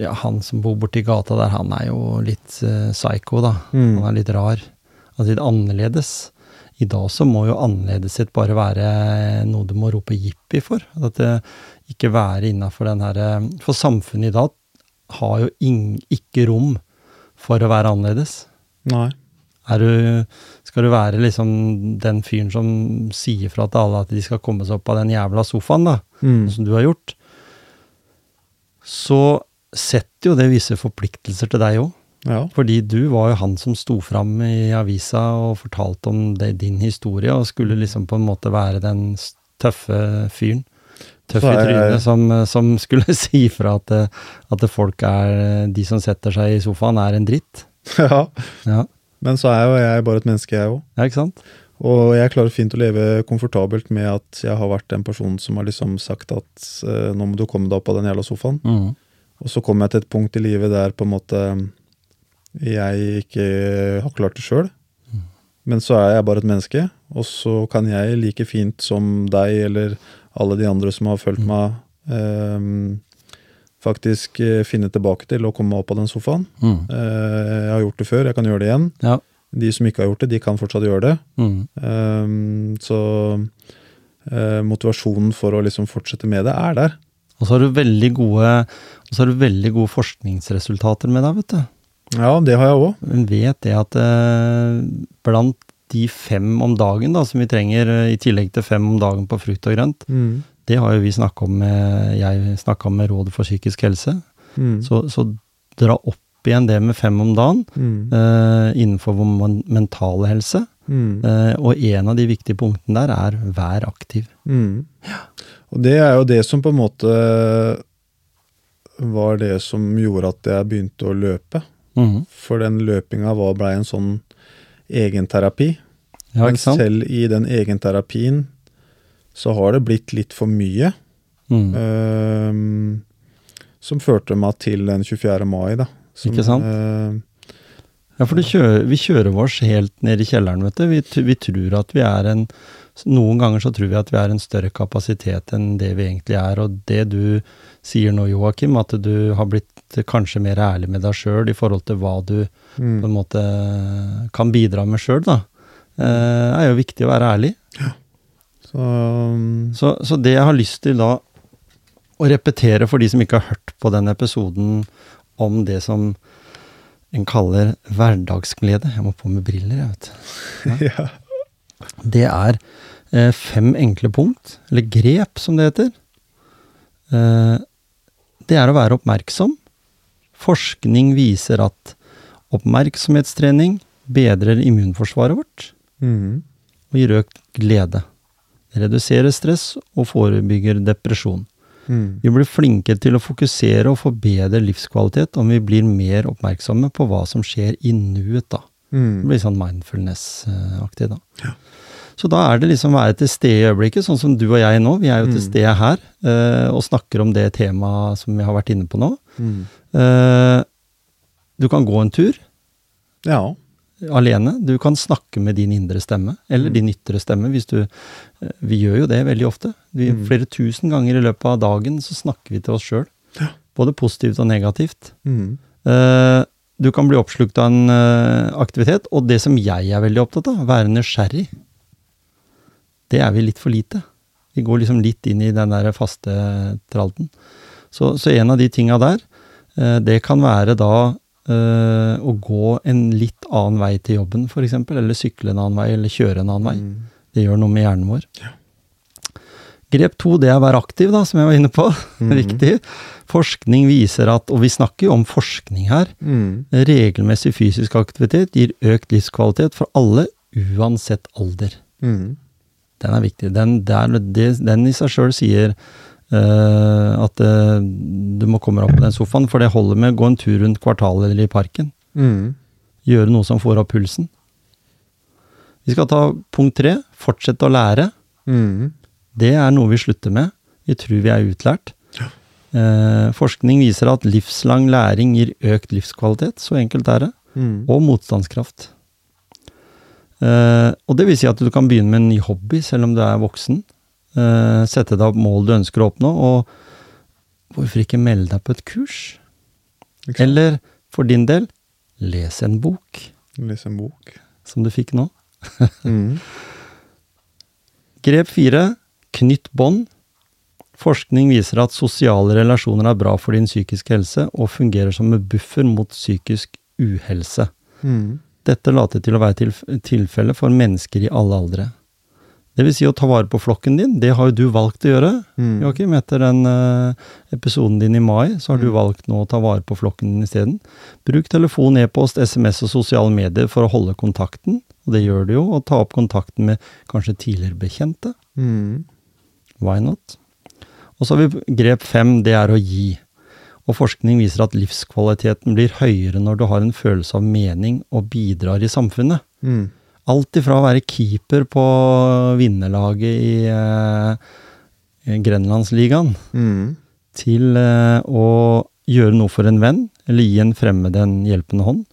ja, han som bor borti gata der, han er jo litt eh, psycho, da. Mm. Han er litt rar. Altså litt annerledes. I dag så må jo annerledeshet bare være noe du må rope jippi for. At det ikke være innafor den herre For samfunnet i dag har jo ing, ikke rom for å være annerledes. Nei. Er du, skal du være liksom den fyren som sier fra til alle at de skal komme seg opp av den jævla sofaen, da, Mm. som du har gjort, så setter jo det visse forpliktelser til deg òg. Ja. Fordi du var jo han som sto fram i avisa og fortalte om det, din historie, og skulle liksom på en måte være den tøffe fyren. Tøff i trynet som, som skulle [LAUGHS] si fra at, at folk er De som setter seg i sofaen, er en dritt. ja. Ja, Men så er jo jeg bare et menneske, jeg òg. ja ikke sant? Og jeg klarer fint å leve komfortabelt med at jeg har vært den personen som har liksom sagt at eh, nå må du komme deg opp av den jævla sofaen. Mm. Og så kommer jeg til et punkt i livet der på en måte jeg ikke har klart det sjøl. Men så er jeg bare et menneske, og så kan jeg like fint som deg eller alle de andre som har fulgt meg, eh, faktisk finne tilbake til å komme meg opp av den sofaen. Mm. Eh, jeg har gjort det før, jeg kan gjøre det igjen. Ja. De som ikke har gjort det, de kan fortsatt gjøre det. Mm. Um, så uh, motivasjonen for å liksom fortsette med det er der. Og så har du veldig gode, og så har du veldig gode forskningsresultater med deg, vet du. Ja, det har jeg òg. Hun vet det at uh, blant de fem om dagen da, som vi trenger, eh, i tillegg til fem om dagen på frukt og grønt, Mm. det har jo vi snakka om med, jeg snakka om med Rådet for psykisk helse. Mm. Så, så dra opp igjen det med fem om dagen Mm. uh, innenfor vår mentale helse. Mm. Uh, og en av de viktige punktene der er vær aktiv. Mm. Og det er jo det som på en måte var det som gjorde at jeg begynte å løpe. Mhm. For den løpinga var blei en sånn egenterapi. Ja, Men ikke sant? selv i den egenterapien så har det blitt litt for mye. Mm. Uh, som førte meg til den 24. mai, da. Som, Ikke sant? Uh, Ja, for kjører, vi kjører oss helt ned i kjelleren, vet du. Vi, vi tror at vi er en Noen ganger så tror vi at vi er en større kapasitet enn det vi egentlig er. Og det du sier nå, Joakim, at du har blitt kanskje mer ærlig med deg sjøl i forhold til hva du på mm, en måte kan bidra med sjøl, da. uh, er jo viktig å være ærlig. Så um, Så, så det jeg har lyst til da å repetere for de som ikke har hørt på den episoden om det som en kaller hverdagsglede Jeg må på med briller, jeg, vet du. [LAUGHS] ja. Det er eh, fem enkle punkt, eller grep som det heter. Eh, det er å være oppmerksom. Forskning viser at oppmerksomhetstrening bedrer immunforsvaret vårt mm. og gir økt glede. Reduserer stress og forebygger depresjon. Mhm. Vi blir flinke til å fokusere og forbedre livskvalitet om vi blir mer oppmerksomme på hva som skjer i nuet, da. Det Mhm. blir sånn mindfulness-aktig, da. Så da er det liksom å være til stede i øyeblikket, sånn som du og jeg nå. Vi er jo til Mm. stede her eh, og snakker om det temaet som vi har vært inne på nå. Mm. Eh, du kan gå en tur Ja. Alene. Du kan snakke med din indre stemme, eller Mm. din ytre stemme, hvis du eh, Vi gjør jo det veldig ofte. Vi, Mm. Flere tusen ganger i løpet av dagen så snakker vi til oss sjøl. Ja. Både positivt og negativt. Mm. Eh, du kan bli oppslukt av en eh, aktivitet, og det som jeg er veldig opptatt av, være nysgjerrig. Det er vi litt for lite. Vi går liksom litt inn i den der faste tralten. Så, så en av de tinga der, det kan være da eh, å gå en litt annen vei til jobben, f.eks. Eller sykle en annen vei, eller kjøre en annen vei. Mhm. Det gjør noe med hjernen vår. Grep to, det er å være aktiv, da, som jeg var inne på. [LAUGHS] Mm. Riktig. Forskning viser at, og vi snakker jo om forskning her, mm. regelmessig fysisk aktivitet gir økt livskvalitet for alle, uansett alder. Mm. Den er viktig. Den, der, det, den i seg sjøl sier at eh, du må komme deg opp på den sofaen, for det holder med å gå en tur rundt kvartalet eller i parken. Mm. Gjøre noe som får opp pulsen. Vi skal ta punkt tre. Fortsette å lære. Mm. Det er noe vi slutter med. Vi tror vi er utlært. Eh, forskning viser at livslang læring gir økt livskvalitet, så enkelt er det, Mm. og motstandskraft. Eh, og det vil si at du kan begynne med en ny hobby selv om du er voksen. Eh, sette deg opp mål du ønsker å oppnå, og hvorfor ikke melde deg på et kurs? Ikke? Eller for din del, les en bok, Les en bok. som du fikk nå. [LAUGHS] mm. Grep fire, knytt bånd. Forskning viser at sosiale relasjoner er bra for din psykiske helse, og fungerer som en buffer mot psykisk uhelse. Mm. Dette later til å være tilf tilfellet for mennesker i alle aldre. Det vil si å ta vare på flokken din, det har jo du valgt å gjøre. mm. Joakim, etter den eh, episoden din i mai, så har du valgt nå å ta vare på flokken din isteden. Bruk telefon, e-post, SMS og sosiale medier for å holde kontakten, og det gjør du jo, og ta opp kontakten med kanskje tidligere bekjente. Mm. Why not? Og så har vi grep fem, det er å gi. Og forskning viser at livskvaliteten blir høyere når du har en følelse av mening og bidrar i samfunnet. Mhm. Alt ifra å være keeper på vinnerlaget i eh, Grenlandsligaen, mm. til eh, å gjøre noe for en venn, eller gi en fremmed en hjelpende hånd.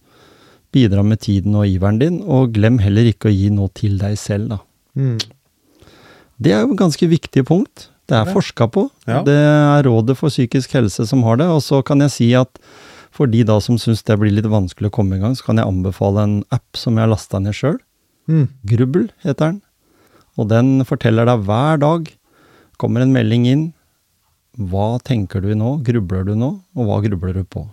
Bidra med tiden og iveren din, og glem heller ikke å gi noe til deg selv, da. Mm. Det er jo ganske viktig punkt. Det er forska på. Ja. Det er Rådet for psykisk helse som har det. Og så kan jeg si at for de da som syns det blir litt vanskelig å komme i gang, så kan jeg anbefale en app som jeg har lasta ned sjøl. Mhm. Grubbel heter den. Og den forteller deg hver dag. Kommer en melding inn. Hva tenker du nå? Grubler du nå? Og hva grubler du på?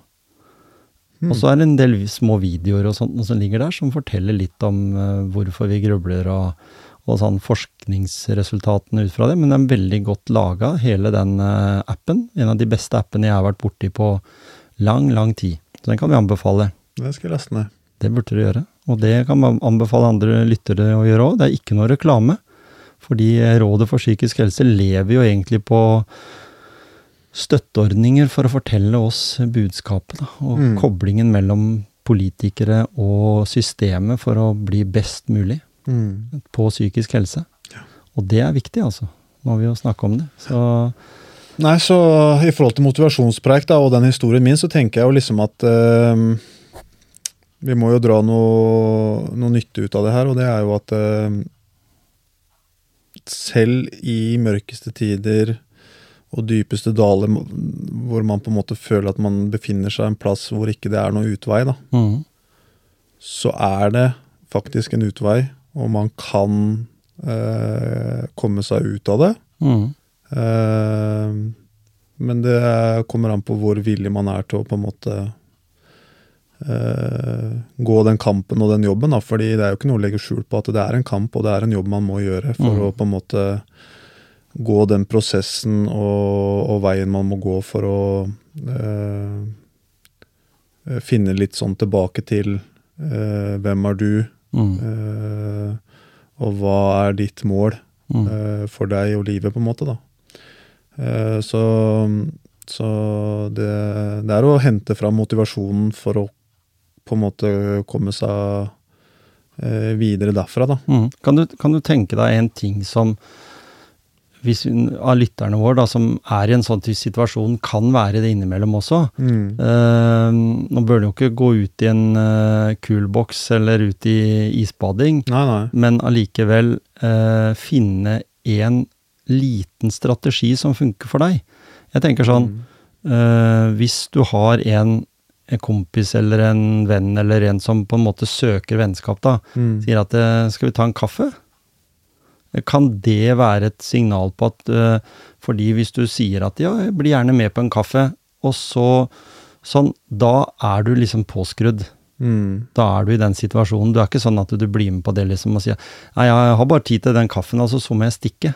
Mm. Og så er det en del små videoer og sånt som ligger der, som forteller litt om uh, hvorfor vi grubler og, og sånn forskningsresultatene ut fra det. Men den er veldig godt laga, hele den uh, appen. En av de beste appene jeg har vært borti på lang, lang tid. Så den kan vi anbefale. Det skal jeg laste ned. Det burde du gjøre. Og det kan man anbefale andre lyttere å gjøre òg. Det er ikke noe reklame. Fordi Rådet for psykisk helse lever jo egentlig på støtteordninger for å fortelle oss budskapet, da. Og Mm. koblingen mellom politikere og systemet for å bli best mulig mm. på psykisk helse. Og det er viktig, altså. Nå har vi jo snakka om det. Så Nei, så i forhold til motivasjonspreik da, og den historien min, så tenker jeg jo liksom at eh, vi må jo dra noe, noe nytte ut av det her, og det er jo at eh, selv i mørkeste tider og dypeste daler hvor man på en måte føler at man befinner seg en plass hvor ikke det er noen utvei, da, mm, så er det faktisk en utvei, og man kan eh, komme seg ut av det. Mm. Eh, men det kommer an på hvor villig man er til å på en måte eh, gå den kampen og den jobben. Da. Fordi det er jo ikke noe å legge skjul på at det er en kamp og det er en jobb man må gjøre for Mm. å på en måte gå den prosessen og, og veien man må gå for å uh, finne litt sånn tilbake til uh, hvem er du, Mm. og hva er ditt mål Mm. for deg og livet, på en måte, da. Så så det, det er å hente fram motivasjonen for å på en måte komme seg eh, videre derfra, da. Mm. Kan, du, kan du tenke deg en ting som hvis, av lytterne våre da, som er i en sånn situasjon, kan være det innimellom også? Mm. Eh, nå bør du jo ikke gå ut i en uh, kulboks eller ut i isbading, Nei, nei. men allikevel eh, finne en liten strategi som funker for deg. Jeg tenker sånn, Mm. eh, hvis du har en, en kompis eller en venn eller en som på en måte søker vennskap, da, Mm. sier at eh, skal vi ta en kaffe? Kan det være et signal på at eh, Fordi hvis du sier at ja, jeg blir gjerne med på en kaffe, og så sånn, da er du liksom påskrudd. Mm. Da er du i den situasjonen. Du er ikke sånn at du blir med på det liksom og sier nei, jeg har bare tid til den kaffen, altså så må jeg stikke.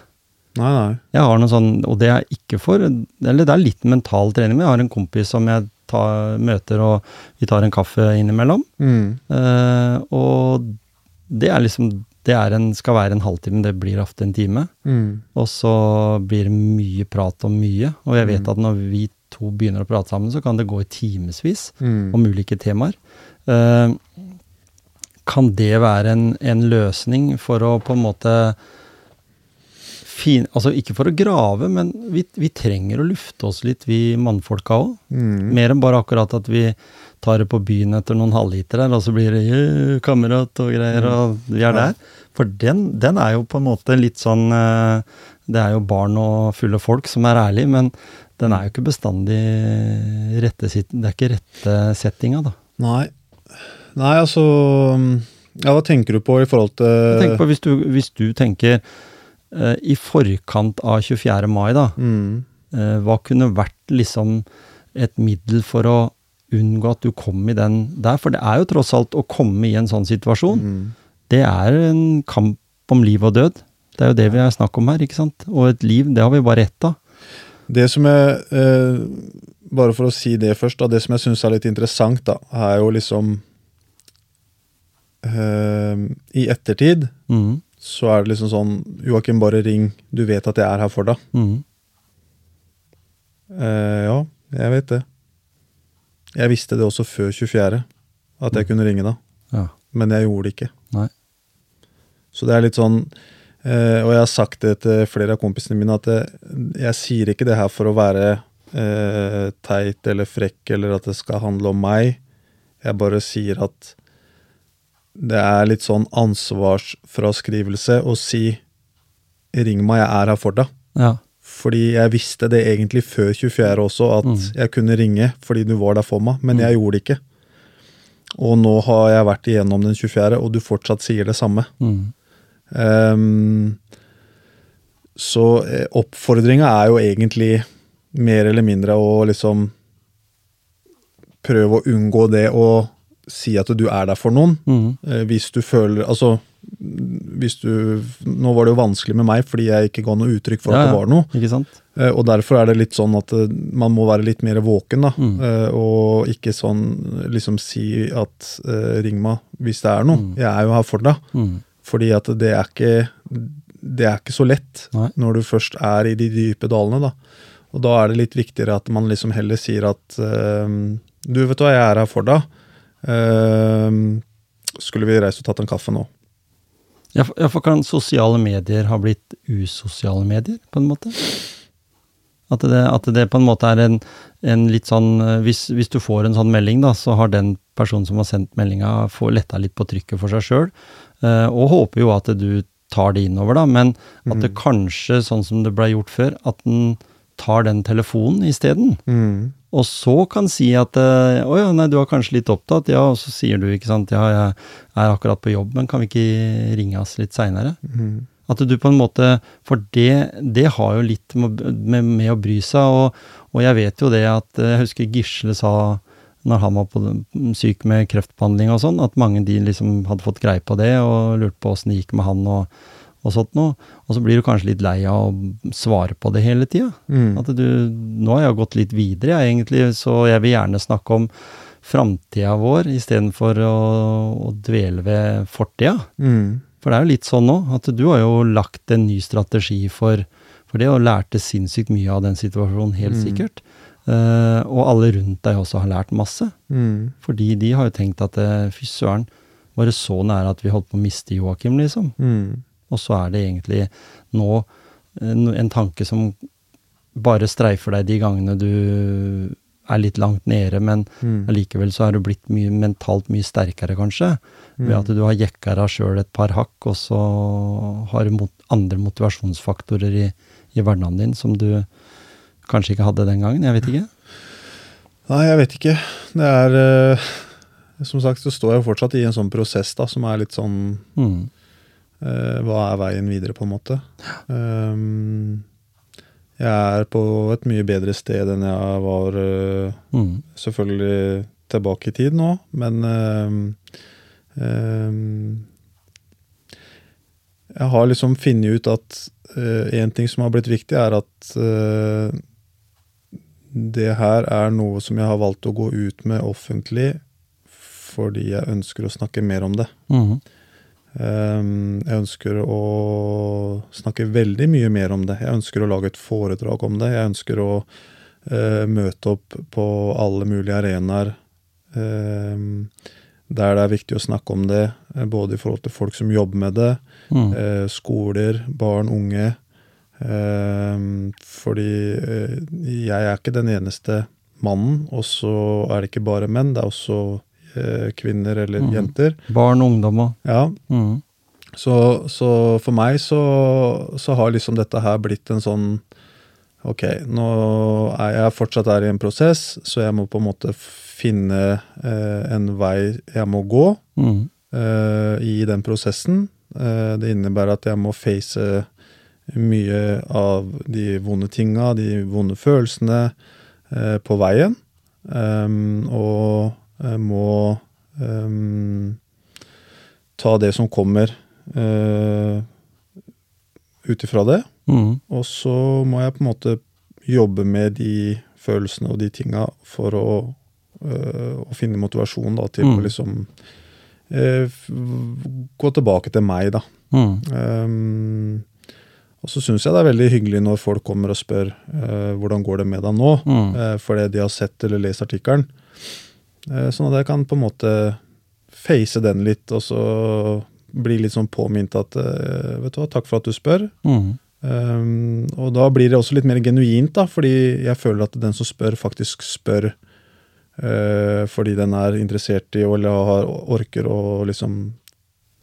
Nei, nei. Jeg har noe sånn, og det er ikke for Eller det er litt mental trening, men jeg har en kompis som jeg tar, møter, og vi tar en kaffe innimellom. Mm. Eh, og det er liksom Det er en, skal være en halvtime, det blir ofte en time. Mm. Og så blir det mye prat om mye. Og jeg vet Mm. at når vi to begynner å prate sammen, så kan det gå i timevis Mm. om ulike temaer. Eh, kan det være en, en løsning for å på en måte fin, Altså ikke for å grave, men vi, vi trenger å lufte oss litt, vi mannfolka òg. Mm. Mer enn bare akkurat at vi tar det på byen etter noen halvliter der, og så blir det kamerat og greier, og vi er der. For den, den er jo på en måte litt sånn eh, Det er jo barn og fulle folk som er ærlige, men den er jo ikke bestandig rette sitt, Det er ikke rette settinga, da. Nei. Nei, altså Ja, hva tenker du på i forhold til Tenk på hvis du, hvis du tenker i forkant av 24. mai, da. mm. Eh, hva kunne vært liksom et middel for å unngå at du kom i den der? For det er jo tross alt å komme i en sånn situasjon. Mm. Det er en kamp om liv og død. Det er jo det vi har snakk om her, ikke sant? Og et liv, det har vi bare ett av. Det som jeg eh, Bare for å si det først, da, det som jeg syns er litt interessant, da, er jo liksom eh, I ettertid Mhm. Så er det liksom sånn Joakim, bare ring. Du vet at jeg er her for deg. Mm. Eh, ja, jeg vet det. Jeg visste det også før 24. At jeg kunne ringe da. Ja. Men jeg gjorde det ikke. Nei. Så det er litt sånn eh, Og jeg har sagt det til flere av kompisene mine, at jeg, jeg sier ikke det her for å være eh, teit eller frekk, eller at det skal handle om meg. Jeg bare sier at det er litt sånn ansvarsfraskrivelse å si 'ring meg, jeg er her for deg'. Ja. Fordi jeg visste det egentlig før 24 også, at Mm. jeg kunne ringe fordi du var der for meg, men jeg gjorde det ikke. Og nå har jeg vært igjennom den 24., og du fortsatt sier det samme. Mm. Um, så eh, oppfordringa er jo egentlig mer eller mindre å liksom prøve å unngå det å si at du er der for noen. Mm. Eh, hvis du føler Altså, hvis du Nå var det jo vanskelig med meg fordi jeg ikke ga noe uttrykk for Ja, at det var noe. Ikke sant? Eh, Og derfor er det litt sånn at eh, man må være litt mer våken, da. Mm. Eh, Og ikke sånn liksom si at ring meg hvis det er noe. Mm. Jeg er jo her for deg. Mhm. Fordi at det er ikke Det er ikke så lett Nei. når du først er i de dype dalene, da. Og da er det litt viktigere at man liksom heller sier at Du, vet du hva, jeg er her for deg. Eh, skulle vi reist og tatt en kaffe nå? Ja, for, kan sosiale medier ha blitt usosiale medier, på en måte? At det, at det på en måte er en, en litt sånn eh, hvis, hvis du får en sånn melding, da, så har den personen som har sendt meldinga, letta litt på trykket for seg sjøl, og håper jo at du tar det innover, da, men at det kanskje, sånn som det ble gjort før, at den tar den telefonen isteden. Mm. Og så kan si at eh, å ja, nei, du er kanskje litt opptatt, ja, og så sier du ikke sant, ja, jeg er akkurat på jobb, men kan vi ikke ringe oss litt seinere? Mm. At du på en måte For det, det har jo litt med, med, med å bry seg, og, og jeg vet jo det at eh, Jeg husker Gisle sa når han var på, syk med kreftbehandling og sånn, at mange de liksom hadde fått greie på det og lurte på åssen det gikk med han og, og sånt noe. Og så blir du kanskje litt lei av å svare på det hele tida. Mm. At du Nå har jeg gått litt videre, jeg egentlig, så jeg vil gjerne snakke om framtida vår istedenfor å, å dvele ved fortida. Mm. For det er jo litt sånn nå, at du har jo lagt en ny strategi for, for det, og lærte sinnssykt mye av den situasjonen, helt Mm. sikkert. Uh, og alle rundt deg også har lært masse. Mm. Fordi de har jo tenkt at eh, fy søren, var det så nære at vi holdt på å miste Joakim, liksom? Mm. Og så er det egentlig nå en, en tanke som bare streifer deg de gangene du er litt langt nede, men Mm. så er du blitt mye, mentalt mye sterkere, kanskje. Ved Mm. at du har jekka deg sjøl et par hakk, og så har du mot, andre motivasjonsfaktorer i, i hverdagen din som du kanskje ikke hadde den gangen. Jeg vet ikke. Nei, jeg vet ikke. Det er eh, Som sagt, så står jeg fortsatt i en sånn prosess da, som er litt sånn Mm. Eh, Hva er veien videre, på en måte? Um, jeg er på et mye bedre sted enn jeg var eh, Mm. selvfølgelig tilbake i tid nå, men ehm, um, Jeg har liksom funnet ut at én ting som har blitt viktig, er at uh, det her er noe som jeg har valgt å gå ut med offentlig fordi jeg ønsker å snakke mer om det. Mm. Ehm, Jeg ønsker å snakke veldig mye mer om det. Jeg ønsker å lage et foredrag om det. Jeg ønsker å eh, møte opp på alle mulige arenaer ehm, der det er viktig å snakke om det, eh, både i forhold til folk som jobber med det, Mm. eh, skoler, barn, unge. Ehm, fordi jeg er ikke den eneste mannen, og så er det ikke bare menn, det er også kvinner eller mm. jenter. Barn, og Ja, mm. så, så for meg så, så har liksom dette her blitt en sånn Ok, nå er jeg fortsatt er i en prosess, så jeg må på en måte finne eh, en vei jeg må gå Mm. eh, i den prosessen. Eh, det innebærer at jeg må face mye av de vonde tinga, de vonde følelsene, eh, på veien. Um, og må um, ta det som kommer uh, ut ifra det. Mm. Og så må jeg på en måte jobbe med de følelsene og de tinga for å, uh, å finne motivasjon da, til Mm. å liksom uh, gå tilbake til meg, da. Mm. Um, og så syns jeg det er veldig hyggelig når folk kommer og spør uh, hvordan går det med deg nå, Mm. uh, fordi de har sett eller lest artikkelen. Eh, sånn at jeg kan på en måte face den litt, og så bli litt sånn påminnet at eh, vet du hva, takk for at du spør. Mm. Um, og da blir det også litt mer genuint, da, fordi jeg føler at den som spør, faktisk spør uh, fordi den er interessert i eller har, orker å liksom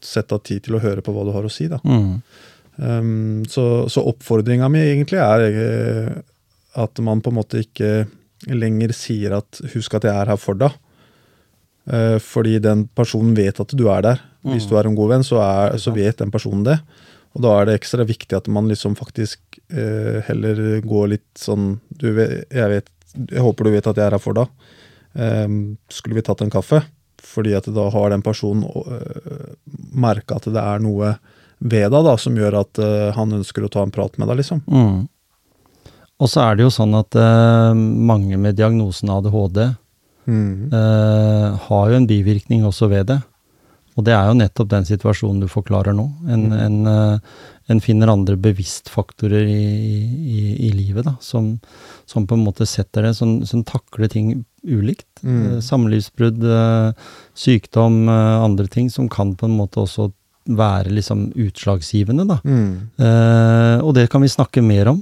sette av tid til å høre på hva du har å si. da. Mm. Um, så så oppfordringa mi egentlig er at man på en måte ikke lenger sier at 'husk at jeg er her for deg'. Eh, fordi den personen vet at du er der. Hvis Mm. du er en god venn, så, er, så vet den personen det. Og da er det ekstra viktig at man liksom faktisk eh, heller går litt sånn du vet, jeg, vet, jeg håper du vet at jeg er her for deg. Eh, skulle vi tatt en kaffe? Fordi at da har den personen eh, merka at det er noe ved deg da, som gjør at eh, han ønsker å ta en prat med deg, liksom. Mm. Og så er det jo sånn at eh, mange med diagnosen ADHD Mm. eh, har jo en bivirkning også ved det. Og det er jo nettopp den situasjonen du forklarer nå. En, Mm. en, eh, en finner andre bevisstfaktorer i, i, i livet da, som, som på en måte setter det, som, som takler ting ulikt. Mm. Eh, Samlivsbrudd, sykdom, andre ting som kan på en måte også være liksom utslagsgivende, da. Mm. Eh, og det kan vi snakke mer om.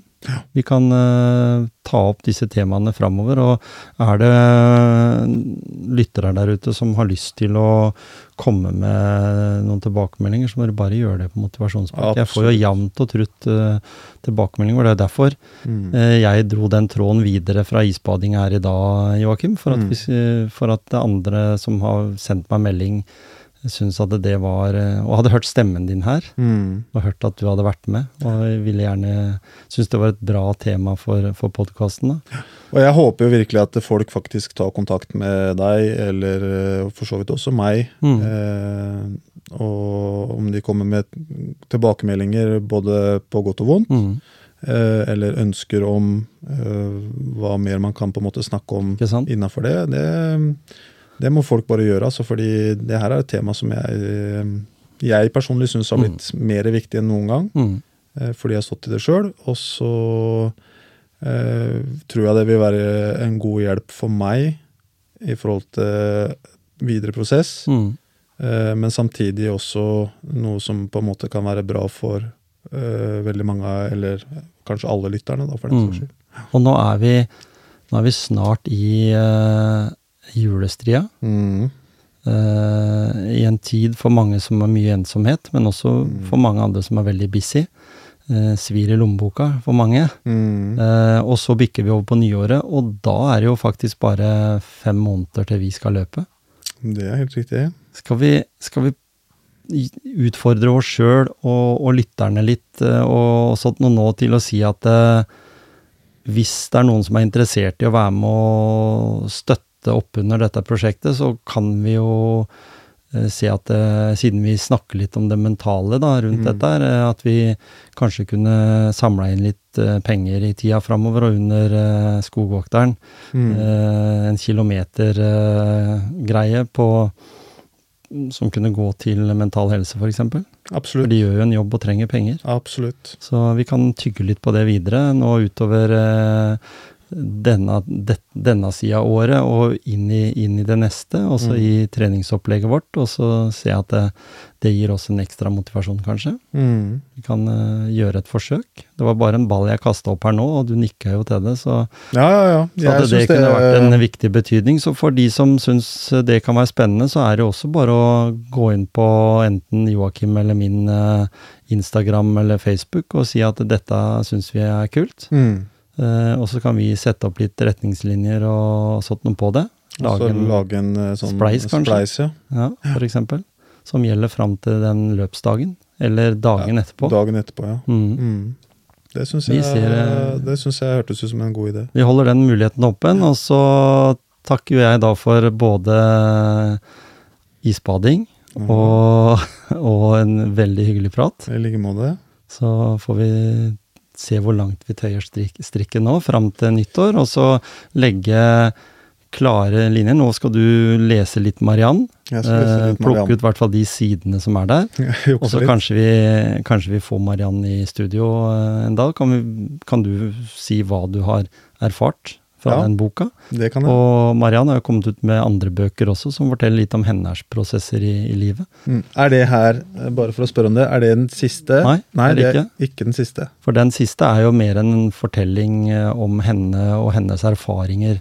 Vi kan uh, ta opp disse temaene framover. Og er det lyttere der ute som har lyst til å komme med noen tilbakemeldinger, så må du bare gjøre det på motivasjonspunkt. Jeg får jo jevnt og trutt uh, tilbakemeldinger, det er derfor Mm. uh, jeg dro den tråden videre fra isbading her i dag, Joakim. For at, Mm. hvis, for at andre som har sendt meg melding, syns at det var eh, Og hadde hørt stemmen din her Mm. og hørt at du hadde vært med, og jeg ville gjerne synes det var et bra tema for, for podkasten. Og jeg håper jo virkelig at folk faktisk tar kontakt med deg, eller eh, for så vidt også meg. Mm. Eh, og om de kommer med tilbakemeldinger både på godt og vondt, Mm, eh, eller ønsker om eh, hva mer man kan på en måte snakke om innafor det, det, det må folk bare gjøre. Altså, fordi det her er et tema som jeg, eh, jeg personlig syns har blitt mer viktig enn noen gang. Mm, eh, fordi jeg har stått i det sjøl. Og så eh, tror jeg det vil være en god hjelp for meg i forhold til videre prosess. mm, Eh, men samtidig også noe som på en måte kan være bra for eh, veldig mange, eller kanskje alle lytterne, da, for den Mm. saks skyld. Og nå er vi, nå er vi snart i uh, julestria. Mm. Uh, I en tid for mange som har mye ensomhet, men også Mm. for mange andre som er veldig busy. Uh, svir i lommeboka for mange. Mm. Uh, og så bikker vi over på nyåret, og da er det jo faktisk bare fem måneder til vi skal løpe. Det er helt riktig. Skal vi, skal vi utfordre oss sjøl og, og lytterne litt, eh, og sånt noe nå til å si at hvis det er noen som er interessert i å være med og støtte opp under dette prosjektet, så kan vi jo eh, se at eh, siden vi snakker litt om det mentale da, rundt Mm. dette, eh, at vi kanskje kunne samla inn litt penger i tida framover, og under Skogvokteren Mm. en kilometer-greie på som kunne gå til mental helse, f.eks. For Absolutt. de gjør jo en jobb og trenger penger. Absolutt. Så vi kan tygge litt på det videre nå utover eh, denne, det, denne sida av året og inn i, inn i det neste, også Mm. i treningsopplegget vårt. Og så ser jeg at det, det gir oss en ekstra motivasjon, kanskje. Mm. Vi kan uh, gjøre et forsøk. Det var bare en ball jeg kasta opp her nå, og du nikka jo til det, så Ja, ja, ja. så at det, det kunne vært en viktig betydning. Så for de som syns det kan være spennende, så er det også bare å gå inn på enten Joakim eller min uh, Instagram eller Facebook og si at dette syns vi er kult. mm. Eh, og så kan vi sette opp litt retningslinjer og sånt noe på det. Lage en lage en eh, sånn spleis, kanskje? spleis, ja. ja, for eksempel. Som gjelder fram til den løpsdagen. Eller dagen etterpå. Dagen etterpå, ja. Mm. Mm. Det syns jeg, eh, jeg hørtes ut som en god idé. Vi holder den muligheten åpen, og så takker jeg da for både isbading mm. og, [LAUGHS] og en veldig hyggelig prat. I like måte. Så får vi se hvor langt vi tøyer strik, strikken nå, fram til nyttår, og så legge klare linjer. Nå skal du lese litt Mariann. Eh, plukke ut i hvert fall de sidene som er der. Og så kanskje vi, kanskje vi får Mariann i studio eh, en dag. Kan, vi, kan du si hva du har erfart fra Ja. den boka? Det kan jeg. Og Mariann har jo kommet ut med andre bøker også, som forteller litt om hennes prosesser i, i livet. Mm. Er det her, eh, bare for å spørre om det, er det den siste? Nei, Nei det er er ikke den siste. For den siste er jo mer en fortelling eh, om henne og hennes erfaringer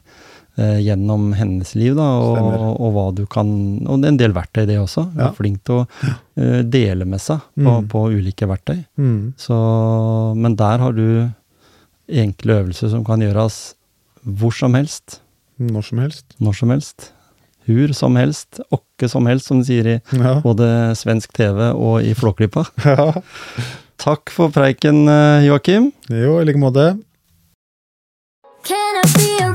eh, gjennom hennes liv, da, og, og, hva du kan Og det er en del verktøy, det også. Hun Ja. er flink til å uh, dele med seg på, Mm. på ulike verktøy. Mm. Så, men der har du enkle øvelser som kan gjøres hvor som helst, Når som helst. når som helst. Hur som helst, åkke som helst, som de sier i Ja. både svensk TV og i Flåklypa. [LAUGHS] ja. Takk for preiken, eh, Joakim. Jo, i like måte. Can I be a